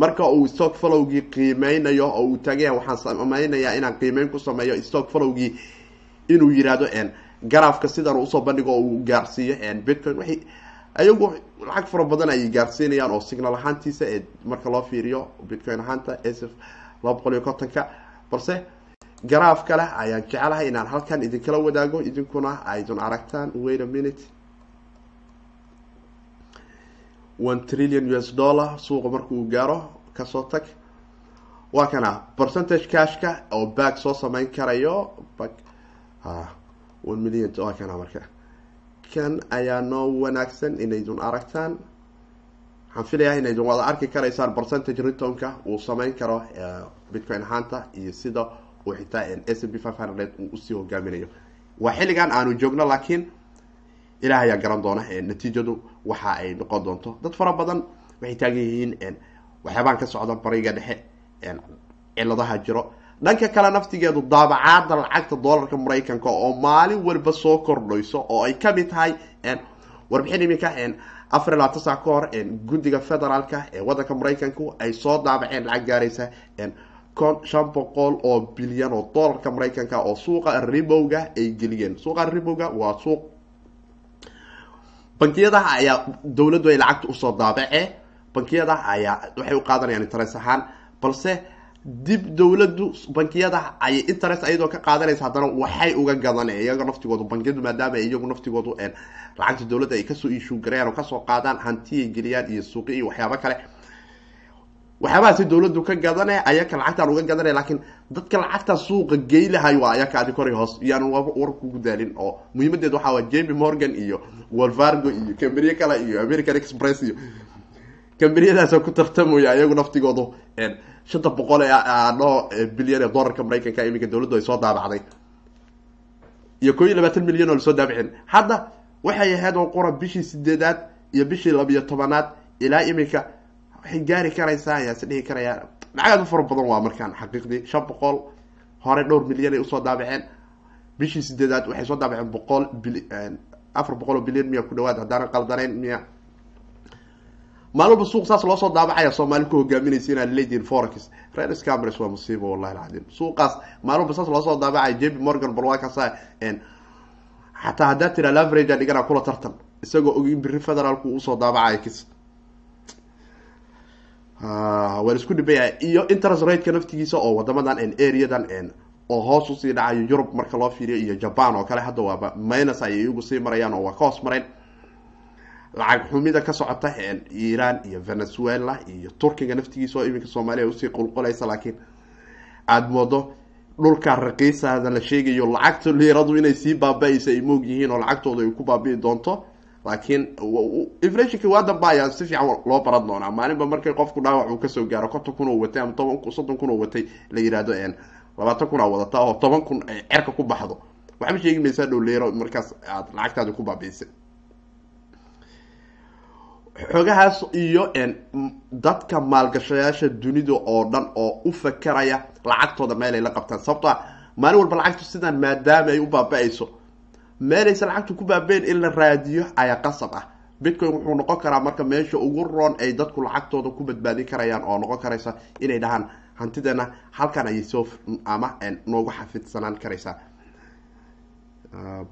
marka uu stock followgii qiimeynayo oo uu taagaya waxaan samaynayaa inaan qiimeyn ku sameeyo stock followgii inuu yiraahdo garaafka sidan u soo bandhigo oo uu gaarsiiyo bitcoin waay ayagu lacag fara badan ayay gaarsiinayaan oo signal ahaantiisa ee marka loo fiiriyo bitcoin ahaanta s laba boqol iyo kontonka balse garaaf kale ayaan jecelahay inaan halkan idinkala wadaago idinkuna aydun aragtaan wait a minute. One trillion u s dollar suuqa marka uu gaaro ka soo tag. Waa kana percentage cashka oo back soo sameyn karayo back ha one million waa kana marka. Kan ayaa noo wanaagsan inaydun aragtaan. Waxaan filayaa inayd wada arki karaysaan percentage retonka uu sameyn karo bitcoin ahaanta iyo sida uu xitaa s b five hundred uu u sii hogaaminayo waa xilligan aanu joogno laakiin ilaah ayaa garan doona natiijadu waxa ay noqon doonto. Dad fara badan waxay taagan yihiin waxyaabaan ka socda bariga dhexe ciladaha jiro. Dhanka kale naftigeedu daabacaada lacagta dollarka maraykanka oo maalin walba soo kordhayso oo ay ka mid tahay warbixin iminka afar iyo labaatan sac ka hor guddiga federaalka ee wadanka maraykanku ay soo daabaceen lacag gaaraysa kon shan boqol oo bilyan oo dollarka maraykanka oo suuqa ribowga ay geliyeen. Suuqa ribowga waa suuq. Bankiyadaha ayaa dawladdu ay lacagta u soo daabace bankiyadaha ayaa waxay u qaadanayaan interest ahaan balse dib dawladdu bankiyada ayay interest ayadoo ka qaadanaysa haddana waxay uga gadaneen iyaga naftigoodu bankiyadu maadaama iyagu naftigoodu lacagta dawladda ay ka soo ishuu garayaan oo ka soo qaadaan hantiyay geliyaan iyo suuqi iyo waxyaabo kale. Waxyaabahaasi dawladdu ka gadane ayaka lacagtaan uga gadanay laakiin dadka lacagta suuqa geylahay waa ayaka adi koray hoos. Yaan war kugu daalin oo muhiimadeed waxaa waa jemy morgan iyo walvargo iyo camberiye kale iyo american express iyo camberiyadaasoo ku tartamaya iyagu naftigoodu shanta boqol ee adho bilyan ee dollarka maraykanka iminka dawladdu ay soo daabacday iyo koo iyo labaatan milyan oo la soo daabicin hadda waxay ahayd oo qura bishii sideedaad iyo bishii labiyo tobanaad ilaa iminka waxay gaari karaysaa ayaa is dhihi karaya. Lacagaad u fara badan waa markaan xaqiiqdii shan boqol hore dhowr milyan ay u soo daabaceen bishii sideedaad waxay soo daabaceen boqol bil afar boqol oo bilyan miya ku dhawaad haddaanan qaldanayn miya maalin walba suuq saas loosoo daabacaya soomaali ku hogaaminaysa inaad leedihin forex. Reer scamers waa musiibo wallahi alcadiim. Suuqaas maalin walba saas loosoo daabacaya jp morgan bal waa kaasa xataa haddaad tira laverage a dhigana kula tartan isagoo og in biri federaalku u soo daabacaya kis. Waa la isku dhibaya iyo interest rateka naftigiisa oo wadamadan areadan oo hoos u sii dhacayo yurub marka loo fiiriyo iyo japan oo kale hadda waaba minus ayay iyagu sii marayaan oo waa ka hoos mareen lacag xumida ka socota iran iyo venezuela iyo turkiga naftigiisa oo iminka soomaaliya u sii qulqulaysa laakiin aada moodo dhulka raqiisada la sheegayo lacagta liiradu inay sii baaba-aysa ay moog yihiin oo lacagtooda ay ku baabi'i doonto laakiin inflationki waa damba ayaa si fiican loo baran doonaa. Maalinba markay qofku dhaawac uu ka soo gaaro konton kun oo watay ama toban soddon kun oo watay la yihahdo labaatan kun aa wadata oo toban kun ay cerka ku baxdo. Waxba sheegi maysaa dhow liiro markaas aad lacagtaadi ku baabi'isay xoogahaas iyo dadka maalgashayaasha dunida oo dhan oo u fakeraya lacagtooda meel ay la qabtaan. Sababto a maalin walba lacagtu sidaan maadaama ay u baaba-ayso meelaysa lacagtu ku baabeen in la raadiyo ayaa qasab ah. Bitcoin wuxuu noqon karaa marka meesha ugu roon ay dadku lacagtooda ku badbaadin karayaan oo noqon karaysa inay dhahaan hantideena halkan ayay soo ama noogu xafidsanaan karaysaa.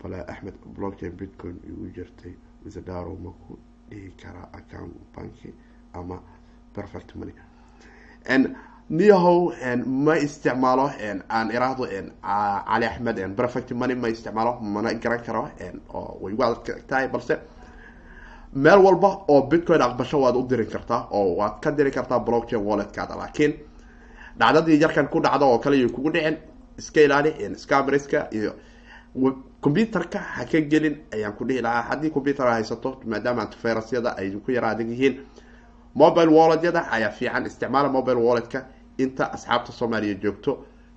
Bale axmed blockchain bitcoin igu jirtay wisadaro maku dhihi karaa account banki ama perfect money. Niyahow ma isticmaalo aan iraahdo cali axmed perfect money ma isticmaalo mana garan karo oo way waad tahay balse meel walba oo bitcoin aqbasho waad u diri kartaa oo waad ka diri kartaa blockchain walletkaada. Laakiin dhacdadii yarkan ku dhacda oo kale iyo kugu dhicin iska ilaali scamriska iyo computerka ha ka gelin ayaan ku dhihi lahaa. Haddii computer haysato maadaama antivirusyada ay ku yara adag yihiin mobile walletyada ayaa fiican isticmaala. Mobile walletka inta asxaabta soomaaliya joogto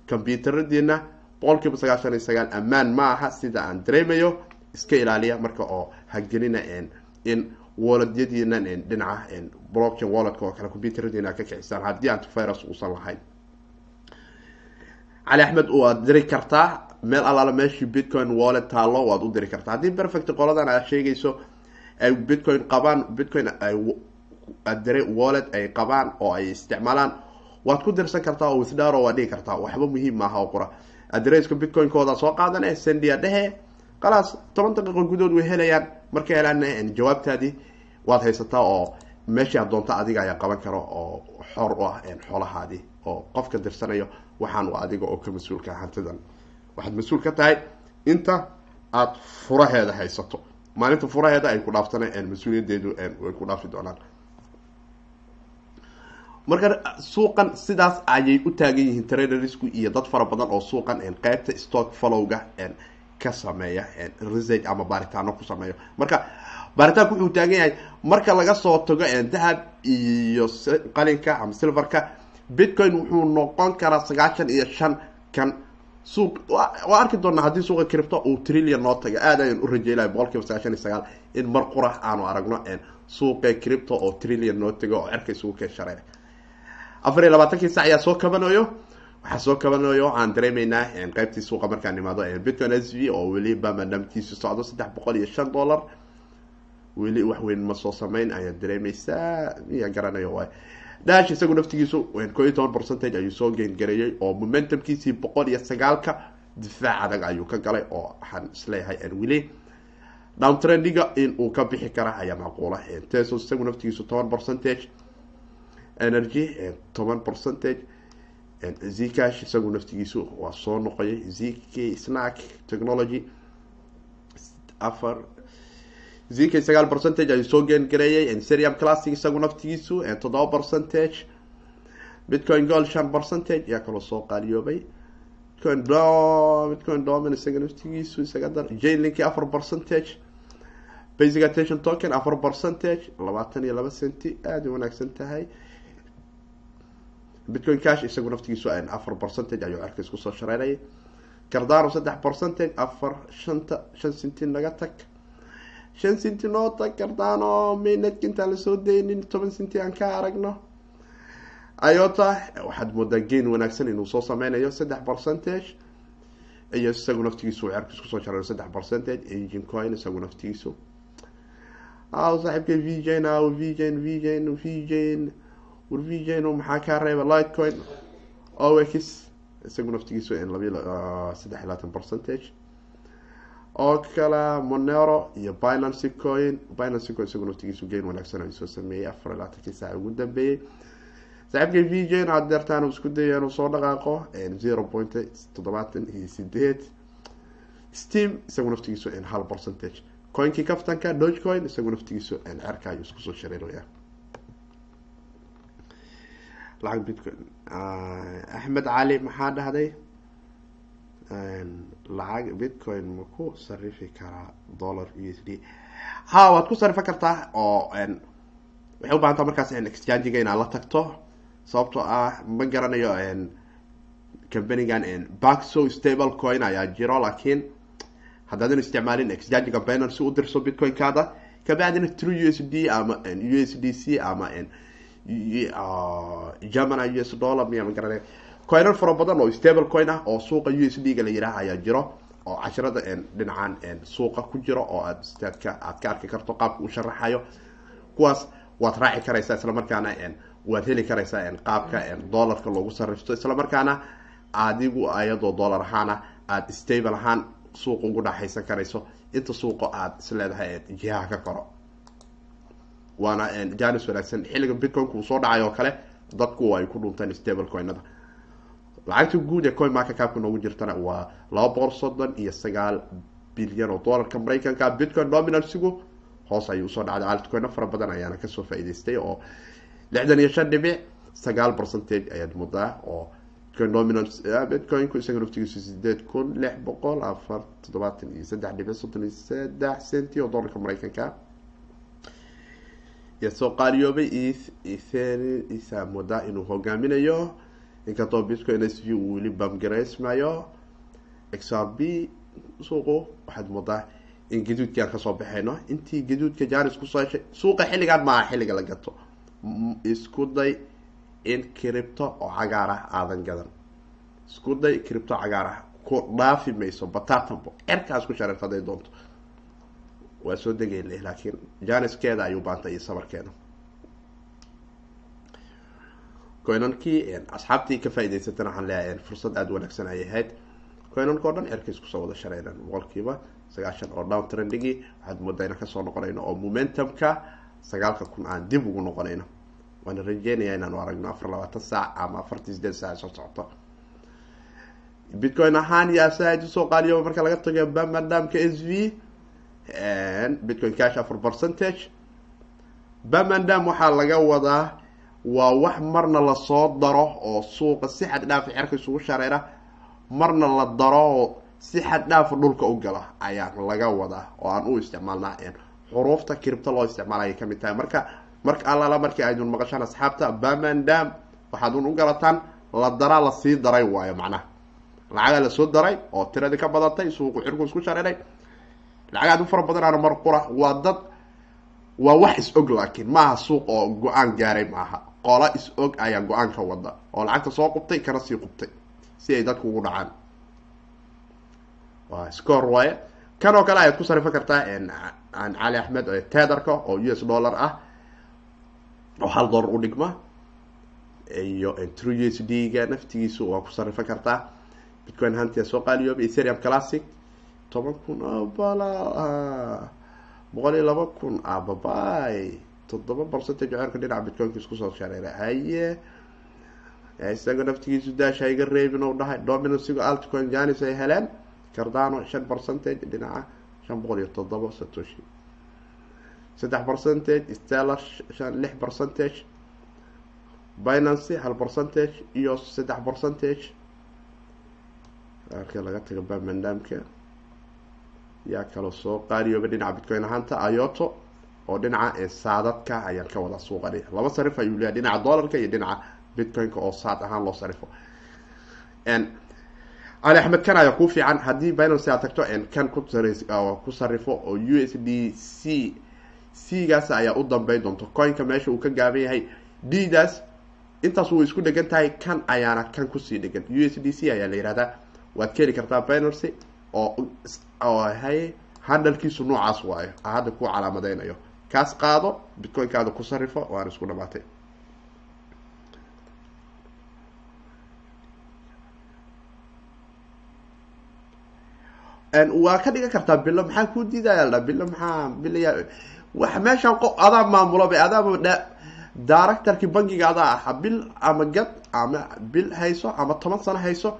computeradiina boqol kiiba sagaashan iyo sagaal ammaan ma aha sida aan dareemayo. Iska ilaaliya marka oo ha gelina in walletyadiina dhinaca blockchain walletka oo kale computeradiina ka kicisaan haddii antivirus uusan lahayn cali axmed waad diri kartaa. Meel allaala meeshii bitcoin wallet taalo waad u diri kartaa. Haddii perfect qoladan aad sheegayso ay bitcoin qabaan bitcoin adire wallet ay qabaan oo ay isticmaalaan waad ku dirsan kartaa oo wisdaro waad dhigi kartaa. Waxba muhiim maaha oo qura. Adresska bitcoin-kooda soo qaadane sendia dhehe khalaas toban daqiiqo gudood way helayaan. Markay helaan jawaabtaadii waad haysataa oo meeshii aad doonta adiga ayaa qaban karo oo xor u ah xoolahaadii oo qofka dirsanayo waxaan adiga oo ka mas'uulka hantidan waxaad mas'uul ka tahay inta aada furaheeda haysato. Maalinta furaheeda ay ku dhaaftana mas'uuliyadeedu way ku dhaafi doonaan. Marka suuqan sidaas ayay u taagan yihiin tradersku iyo dad fara badan oo suuqan qeybta stock followga ka sameeya research ama baaritaano ku sameeyo. Marka baaritaanku wuxuu taagan yahay marka laga soo tago dahab iyo qalinka ama silverka bitcoin wuxuu noqon karaa sagaashan iyo shan kan. Suuq waa arki doonaa haddii suuqa cripto uu trillion noo taga. Aad ayaan u rajeylaya boqol kiiba sagaashan iyo sagaal in mar qura aanu aragno suuqa cripto oo trillion noo tago oo cerka isugu keen shareeray afar iyo labaatankii sac ayaa soo kabanayo waxaa soo kabanayo aan dareemeynaa qeybtii suuqa markaan imaado bitcoin s v oo weliba madamkiisu socdo saddex boqol iyo shan dollar. Weli wax weyn ma soo sameyn ayaad dareemeysaa iya garanayo waay dash isagu naftigiisu ko iyo toban percentage ayuu soo geengareeyey oo momentumkiisii boqol iyo sagaalka difaac adag ayuu ka galay oo waxaan is leeyahay weli downtrendiga in uu ka bixi kara ayaa macquula. Teso isagu naftigiisu toban percentage. Energy toban percentage. Zcash isagu naftigiisu waa soo noqoyay. Zk snack technology afar zk sagaal percentage ayuu soo geengareeyey serium classic isagu naftigiisu toddoba percentage. Bitcoin gold shan percentage ayaa kaloo soo qaaliyoobay bitcoin bitcoin domin isaga naftigiisu isaga dar jainlinki afar percentage. Basic attention token afar percentage labaatan iyo laba centi aada u wanaagsan tahay bitcoin cash isagu naftigiisu afar percentage ayuu cerka isku soo shareynayay cardano saddex percentage afar shanta shan centi naga tag shan centi noo tag cardano maynadka intaan la soo daynin toban centi aan ka aragno. Iota waxaad moodaa gain wanaagsan inuu soo sameynayo saddex percentage iyo isagu naftigiisu cerka isku soo shareeyo saddex percentage engine coin isagu naftigiisu. Saaxiibka vjn vjn vjn vjn war vjn maxaa kaa reeba? Lightcoin ox isagu naftigiisu labi saddex iyo labaatan percentage oo kale monero iyo binancy coin. Binancy coin isagu naftigiisu gain wanaagsan ay soo sameeyey. Afar iyo labaatankii saac ugu dambeeyey. Saaxiibka vjn hadeertaan uu isku daya inuu soo dhaqaaqo zero point toddobaatan iyo sideed steam isagu naftigiisu hal percentage. Coinkii kaftanka doge coin isagu naftigiisu cerka ayuu isku soo shareeraya lacag bitcoin. Axmed cali maxaa dhahday lacag bitcoin ma ku sarifi karaa dollar u s d. Ha waad ku sarifan kartaa oo waxay u bahantaa markaas exchangiga inaad la tagto. Sababtoo ah ma garanayo companigan backso stable coin ayaa jiro laakiin haddaadan isticmaalin exchangiga binance u dirso bitcoin-kaada kabacdina true u s d ama u s d c ama germany u s dollar miya ma garanay coinan fara badan oo stable coin ah oo suuqa u s d ga la yiraah ayaa jiro oo casharada dhinacan suuqa ku jiro oo aad staadka aad ka arki karto qaabka u sharaxayo. Kuwaas waad raaci karaysaa islamarkaana waad heli karaysaa qaabka dollarka loogu sarifto. Islamarkaana adigu ayadoo dollar ahaana aada stable ahaan suuqa ugu dhaxaysan karayso inta suuqa aada isleedahay jihaha ka koro. Waana janis wanaagsan. Xilliga bitcoin-ka uu soo dhacay oo kale dadku ay ku dhunteen stable coinada lacagta guud ee coin market capka noogu jirtana waa laba boqol soddon iyo sagaal bilyan oo dollarka maraykanka bitcoin dominansigu hoos ayuu u soo dhacday altcoino fara badan ayaana ka soo faa-iideystay oo lixdan iyo shan dhibic sagaal percentage ayaad mudaa oo bitcoin dominance bitcoinku isaga naftigiisu sideed kun lix boqol afar toddobaatan iyo saddex dhibic soddon iyo saddex centi oo dollarka maraykanka yaa soo qaaliyoobay ethen isaa moodaa inuu hogaaminayo inkastoo bitcoin s v uu weli bamgareysmayo x r b suuqu waxaad moodaa in gaduudkii aan ka soo baxayno intii gaduudka janis ku soo heshay suuqa xilligaan maaha xilliga la gato. Isku day in cripto oo cagaar ah aadan gadan isku day cripto cagaar ah ku dhaafi mayso batatambo cerkaas ku haday doonto waa soo degayna laakiin janiskeeda ayuu baantay iyo sabarkeeda coinankii asxaabtii ka faa-idaysatana waxaan leeyahay fursad aada wanaagsan ay ahayd. Coinanka o dhan cerka iskusoo wada shareeran boqolkiiba sagaashan oo down trendigi. Waxaad moodaa ka soo noqonayno oo momentumka sagaalka kun aan dib ugu noqonayno. Waana rajeynaya inaanu aragno afar labaatan saac ama afartii sideed saac soo socoto bitcoin ahaan yaa saaid u soo qaaliyo marka laga tago bamandamka s v bitcoin cash afar percentage. Bamandam waxaa laga wadaa waa wax marna la soo daro oo suuqa si xad dhaafi cerka isugu shareera marna la daro oo si xad dhaafa dhulka u gala ayaan laga wadaa oo aan u isticmaalnaa xuruufta kiribta loo isticmaalaya ka mid tahay. Marka marka allaala markii aydun maqashaan asxaabta bamandam waxaad un u galataan la daraa la sii daray waayo macnaha. Lacagaa la soo daray oo tiradii ka badatay suuqu xirku isku shareeray. Lacag aad u fara badanaana mar qura waa dad waa wax is-og laakiin maaha suuq oo go'aan gaaray maaha qola is-og ayaa go'aanka wada oo lacagta soo qubtay kana sii qubtay si ay dadku ugu dhacaan. Waa score waaye. Kan oo kale ayaad ku sarifan kartaa an cali axmed tederka oo u s dollar ah oo hal dollar u dhigma. Iyo true u s d ga naftigiisu waa ku sarifan kartaa. Bitcoin hantia soo qaaliyooba ethereum classic. Toban kun bala boqol iyo laba kun ababay toddoba percentage ceerka dhinaca bitcoinka isku soo shareera haye. Isaga naftigiisu daasha iga reebin u dhahay. Dominansigo altcoin janis ay heleen. Cardano shan percentage dhinaca shan boqol iyo toddoba satoshi. Saddex percentage stellar shan lix percentage binancy hal percentage iyo saddex percentage arka laga taga bamandamka yaa kaloo soo qaariyooba dhinaca bitcoin ahaanta ayoto oo dhinaca saadadka ayaan ka wada suuqani. Laba sarif ayuu leeyahay dhinaca dollarka iyo dhinaca bitcoinka oo saad ahaan loo sarifo. Cali axmed kan ayaa ku fiican. Haddii binancy aad tagto kan ku sarifo oo u s d c c gaas ayaa u dambey doonto. Coinka meesha uu ka gaaban yahay d daas intaas way isku dhegan tahay kan ayaana kan ku sii dhegan. U s d c ayaa la yihahdaa waad ka heli kartaa binancy oo oo hay handalkiisu noocaas waayo. Hadda ku calaamadeynayo kaas qaado bitcoinkaada ku sarifo waana isku dhamaatay waa ka dhigan kartaa bilo maxaa kuu diidaya bilo maxaa bilya wax meeshaan adaa maamulaba adaaba directorkii bankiga adaa aha bil ama gad ama bil hayso ama toban sano hayso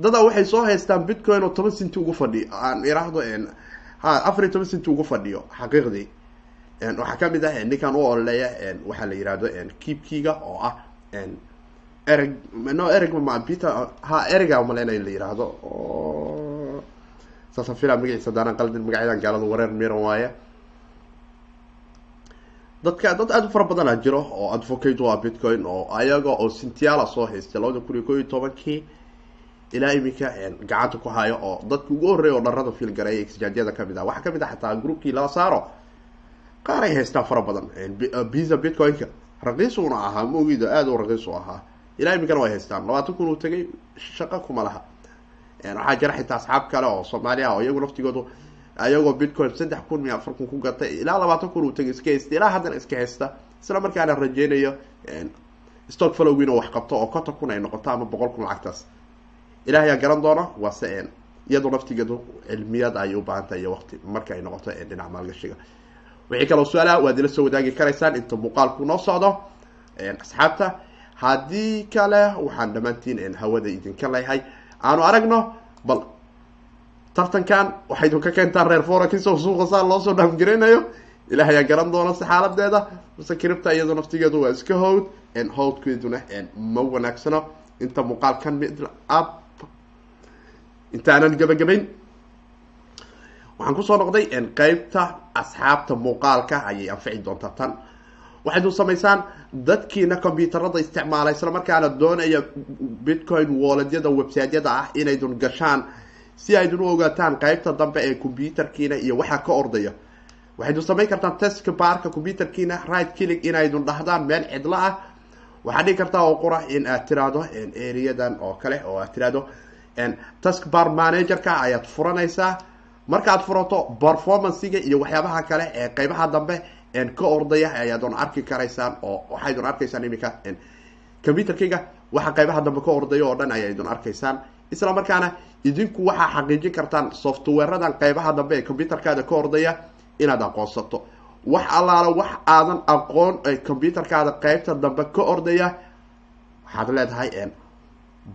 dadaa waxay soo haystaan bitcoin oo toban cinti ugu fadhiyo aan iraahdo ha afar iyo toban cinti ugu fadhiyo xaqiiqdii waxaa ka mid ah ninkan u ololeeya waxaa la yihahdo keepkiga oo ah ereg no ereg ma peter ha erega umaleyna la yihahdo saasa fila magaciisa daanaan qaldin magacyadan gaalada wareer miran waaye. Dadka dad aada u fara badana jiro oo advocate u ah bitcoin oo ayaga oo sintiala soo haystay labada kun iyo ko iyo tobankii ilaa iminka gacanta ku hayo oo dadki ugu horreeya oo dharada filgareeya exchangeyada ka mid ah. Waxaa ka mid ah xataa groupkii lala saaro qaar ay haystaan fara badan. Bisa bitcoin-ka. Raqiisuna ahaa maogiida aada u raqiis ahaa. Ilaa iminkana way haystaan. Labaatan kun uu tegay shaqo kuma laha. Waxaa jira xitaa asxaab kale oo soomaali ah oo iyagu naftigoodu ayagoo bitcoin saddex kun iyo afar kun ku gatay. Ilaa labaatan kun uu tegay iska haysta. Ilaa haddana iska haysta. Isla markaana rajeynayo stock followgiin oo wax qabto oo konton kun ay noqoto ama boqol kun lacagtaas. Ilaah ayaa garan doona waase iyadoo naftigeedu cilmiyad ayay u baahan tahay iyo waqti marka ay noqoto dhinaca maalgashiga wixii kaloo su'aalaha waad ila soo wadaagi karaysaan inta muuqaalku noo socdo asxaabta. Haddii kale waxaan dhammaantiin hawada idinka leeyahay. Aanu aragno bal tartankan waxay ka keentaan reer forax oo suuqa saa loosoo dhaamgareynayo ilaah ayaa garan doona si xaaladeeda mase cripta iyadoo naftigeedu waa iska howd howdkeeduna ma wanaagsano. Inta muuqaalkan mid ab intaanan gabagabayn waxaan ku soo noqday qeybta asxaabta muuqaalka ayay anfici doontaa tan. Waxaynu samaysaan dadkiina combyuutarada isticmaala isla markaana doonaya bitcoin walledyada websiteyada ah inaydun gashaan si aydun u ogaataan qeybta dambe ee combyuutarkiina iyo waxaa ka ordaya. Waxaynu samayn kartaan teska baarka combyuutarkiina right killing inaydun dhahdaan meel cidlo ah. Waxaad dhigi kartaa oo qura in aad tiraahdo areadan oo kale oo aad tiraahdo task bar managerka ayaad furanaysaa markaad furato performancega iyo waxyaabaha kale ee qeybaha dambe ka ordaya ayaadun arki karaysaan oo waxaydun arkaysaan iminka combyuterkayga waxa qeybaha dambe ka ordaya oo dhan ayaydun arkaysaan. Isla markaana idinku waxaa xaqiijin kartaan softwaradan qeybaha dambe ee combyuterkaada ka ordaya inaad aqoonsato. Wax allaala wax aadan aqoon combyuterkaada qeybta dambe ka ordaya waxaad leedahay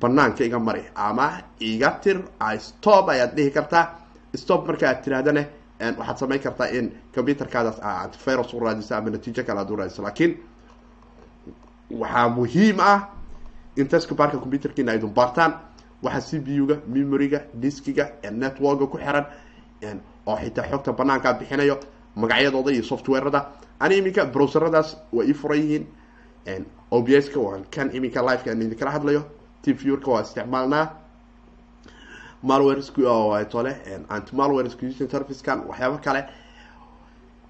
banaanka iga mari ama iga tir stop ayaad dhihi kartaa stop marka aad tirahdane waxaad samayn kartaa in combyuterkaadaas antivirus u raadiso ama natiijo kale aad u raadiso. Laakiin waxaa muhiim ah in taska baarka combyuterkiina aydun baartaan. Waxa c b u-ga memoryga diskiga networka ku xiran oo xitaa xogta banaankaa bixinayo magacyadooda iyo softwarada ani iminka browseradaas way ii furan yihiin. Obs-ka waa kan iminka liveka aan idinkala hadlayo. Tvurka waa isticmaalnaa malware tole anti malware servicekan kale.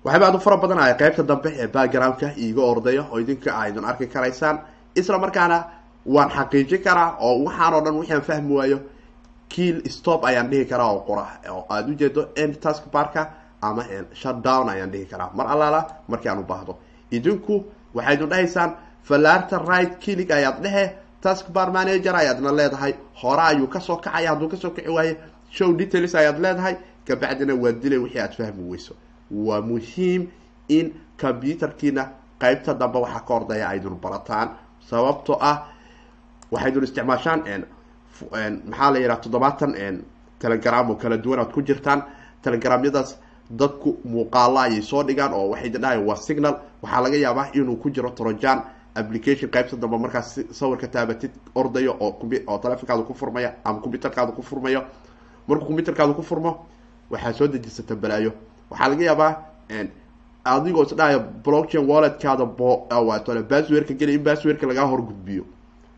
Waxyaaba aad u fara badan ay qeybta dambe ee backgroundka iiga ordaya oo idinka aydan arki karaysaan. Isla markaana waan xaqiijin karaa oo waxaan oo dhan waxaan fahmi waayo kill stop ayaan dhihi karaa oo qora oo aada ujeedo end task barka ama shutdown ayaan dhihi karaa. Mar allaala markii aan u baahdo. Idinku waxaydun dhahaysaan falarta right killig ayaad dhehe task bar manager ayaadna leedahay hore ayuu ka soo kacaya hadduu ka soo kaci waayo show details ayaad leedahay kabacdina waa dilay wixii aad fahmi weyso. Waa muhiim in computerkiina qeybta dambe waxaa ka ordaya aydun barataan sababtoo ah waxaydun isticmaashaan maxaa la yidhaha toddobaatan telegram oo kala duwan aad ku jirtaan. Telegramyadaas dadku muuqaalo ayay soo dhigaan oo waxay dhahayan waa signal. Waxaa laga yaabaa inuu ku jiro trojan application qaybta dambe markaas sawirka taabatid ordayo oo oo telefonkaada ku furmaya ama computerkaada ku furmayo. Markuu computerkaada ku furmo waxaa soo dejisata balaayo. Waxaa laga yaabaa adigoo is dhahaya blockchain walletkaada botole baswerka geli in baswerka lagaa horgudbiyo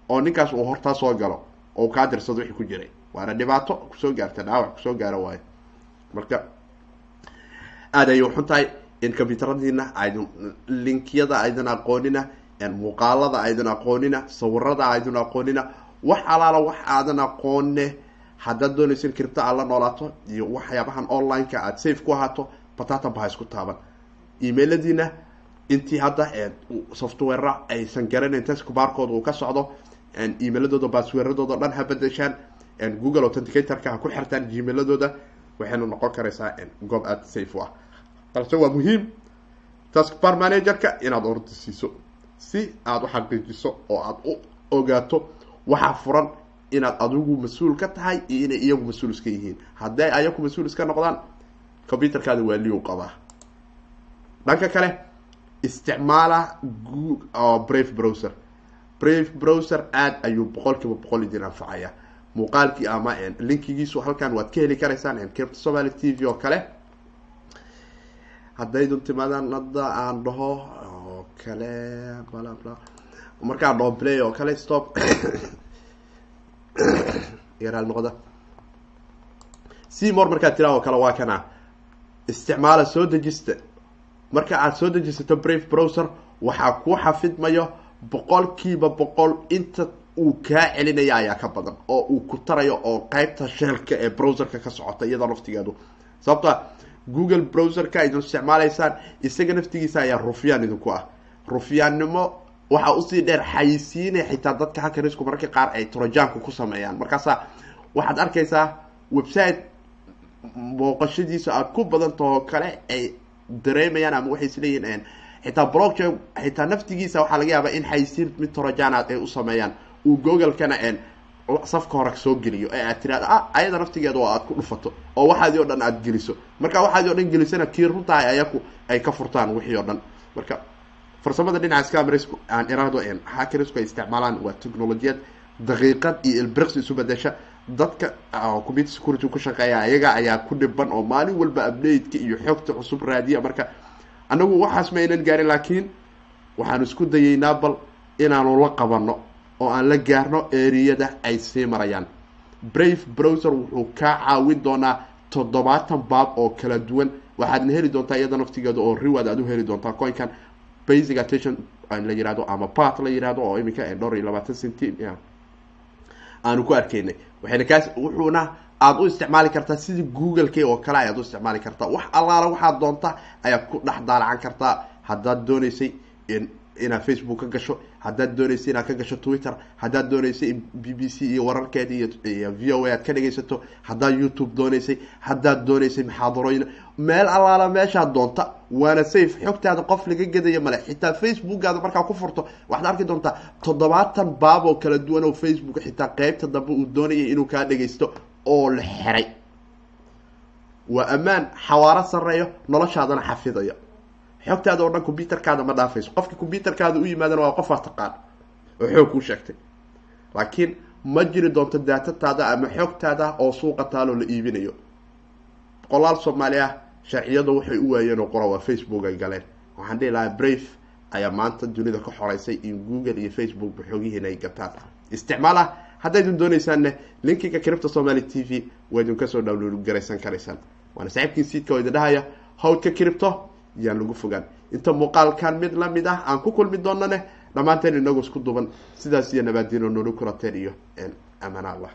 oo ninkaas uu hortaa soo galo oo kaa dirsado wixii ku jiray. Waana dhibaato ku soo gaarta dhaawac ku soo gaaro waayo. Marka aada ayay uxun tahay in combyuteradiina aydun linkyada aydan aqoonina muuqaalada aydan aqoonina sawirada aydan aqoonina wax alaala wax aadan aqoone haddaad doonaysa in kiribta aad la noolaato iyo waxyaabahan online-ka aada safe ku ahaato batatan ba isku taaban. Emailadiina intii hadda software aysan garanayn task barkooda uu ka socdo emailadooda basweradooda dhan ha badashaan google authenticatorka ha ku xirtaan gmailadooda waxayna noqon karaysaa goob aada safe u ah. Balse waa muhiim taskbar managerka inaad orda siiso si aada u xaqiijiso oo aada u ogaato waxaa furan inaad adigu mas'uul ka tahay iyo inay iyagu mas'uul iska yihiin. Hadday ayaku mas'uul iska noqdaan computerkaada waa liu qabaa. Dhanka kale isticmaala brave browser. Brave browser aada ayuu boqol kiiba boqol idin anfacaya muuqaalkii ama linkigiisu halkan waad ka heli karaysaan kirta somaly t v oo kale. Haddaydun timaadaan hadda aan dhaho kale dhaho play oo kale stop. Yaraal noqda. Seymour markaad tiraa oo kale waa kana. Isticmaala soo dejista marka aada soo dejisato brave browser waxaa kuu xafidmayo boqolkiiba boqol inta uu kaa celinaya ayaa ka badan oo uu ku tarayo oo qeybta sheelka ee browserka ka socota iyadoo naftigeedu sababtoa google browserka idin isticmaalaysaan isaga naftigiisa ayaa rufyaan idinku ah rufyaannimo waxaa u sii dheer xayisiinaya xitaa dadka hakarisku mararka qaar ay trojaanku ku sameeyaan. Markaasa waxaad arkaysaa website booqashadiisa aad ku badantahoo kale ay dareemayaan ama waxay isleeyihiin xitaa blockchain xitaa naftigiisa waxaa laga yaabaa in xayisiin mid trojaanaad ay u sameeyaan. Uu google-kana safka hore soo geliyo ee aad tiraada ah ayada naftigeeda oo aad ku dhufato oo waxaadii o dhan aada geliso. Marka waxaadii o dhan gelisana kii runtahay ayaku ay ka furtaan wixii o dhan. Marka farsamada dhinaca scamrisku aan iraahdo hackerisku ay isticmaalaan waa technolojiyad daqiiqad iyo ilbriqs isu bedesha dadka computer security ku shaqeeya ayaga ayaa ku dhiban oo maalin walba update-ka iyo xogta cusub raadiya marka. Anagu waxaas ma aynan gaarin laakiin waxaanu isku dayeynaa bal inaanu la qabano oo aan la gaarno eriyada ay sii marayaan. Brave browser wuxuu kaa caawin doonaa toddobaatan baab oo kala duwan. Waxaadna heli doontaa iyada naftigeeda oo reward aad u heli doontaa coinkan basic attention la yihahdo ama part la yihahdo oo iminka dhowr iyo labaatan centi aanu ku arkaynay. Waxayna kaas wuxuuna aada u isticmaali kartaa sidii google-k oo kale ayaad u isticmaali kartaa. Wax allaala waxaad doonta ayaad ku dhex daalacan kartaa. Haddaad dooneysay inaad facebook ka gasho haddaad dooneysay inaad ka gasho twitter haddaad dooneysay in b b c iyo wararkeeda iyo v o a aad ka dhegaysato haddaad youtube dooneysay haddaad dooneysay maxaadarooyin meel allaala meeshaad doonta waana safe. Xogtaada qof laga gedaya male xitaa facebookaada markaa ku furto waxaad arki doontaa toddobaatan baab oo kala duwan oo facebook xitaa qeybta dambe uu doonayay inuu kaa dhagaysto oo la xiray. Waa ammaan xawaaro sareeyo noloshaadana xafidayo xogtaada oo dhan combyuterkaada ma dhaafayso. Qofka combyuterkaada u yimaadana waa qof aa taqaan oo xoog kuu sheegtay. Laakiin ma jiri doonto daatataada ama xogtaada oo suuqa taaloo la iibinayo. Boqolaal soomaali ah sharciyadu waxay u waayeen oo qora waa facebook ay galeen. Waxaan dhihi lahaa brave ayaa maanta dunida ka xoreysay in google iyo facebook baxoogihiina ay gataan. Isticmaala haddaydin doonaysaanne linkiga cripta somaly t v waa idin ka soo download garaysan karaysaan. Waana saaxiibkiin siidka oo idin dhahaya hawdka cripto yaan lagu fogaan. Inta muuqaalkan mid la mid ah aan ku kulmi doonane dhammaanteen inagu isku duban. Sidaas iyo nabaadiino nolu kurateen iyo amaan allah.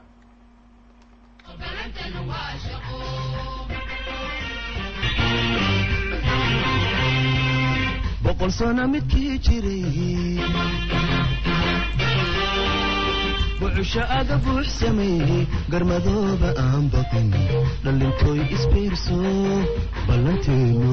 Garmadooba aan baqin. Dhallintooy isbiirso ballanteenu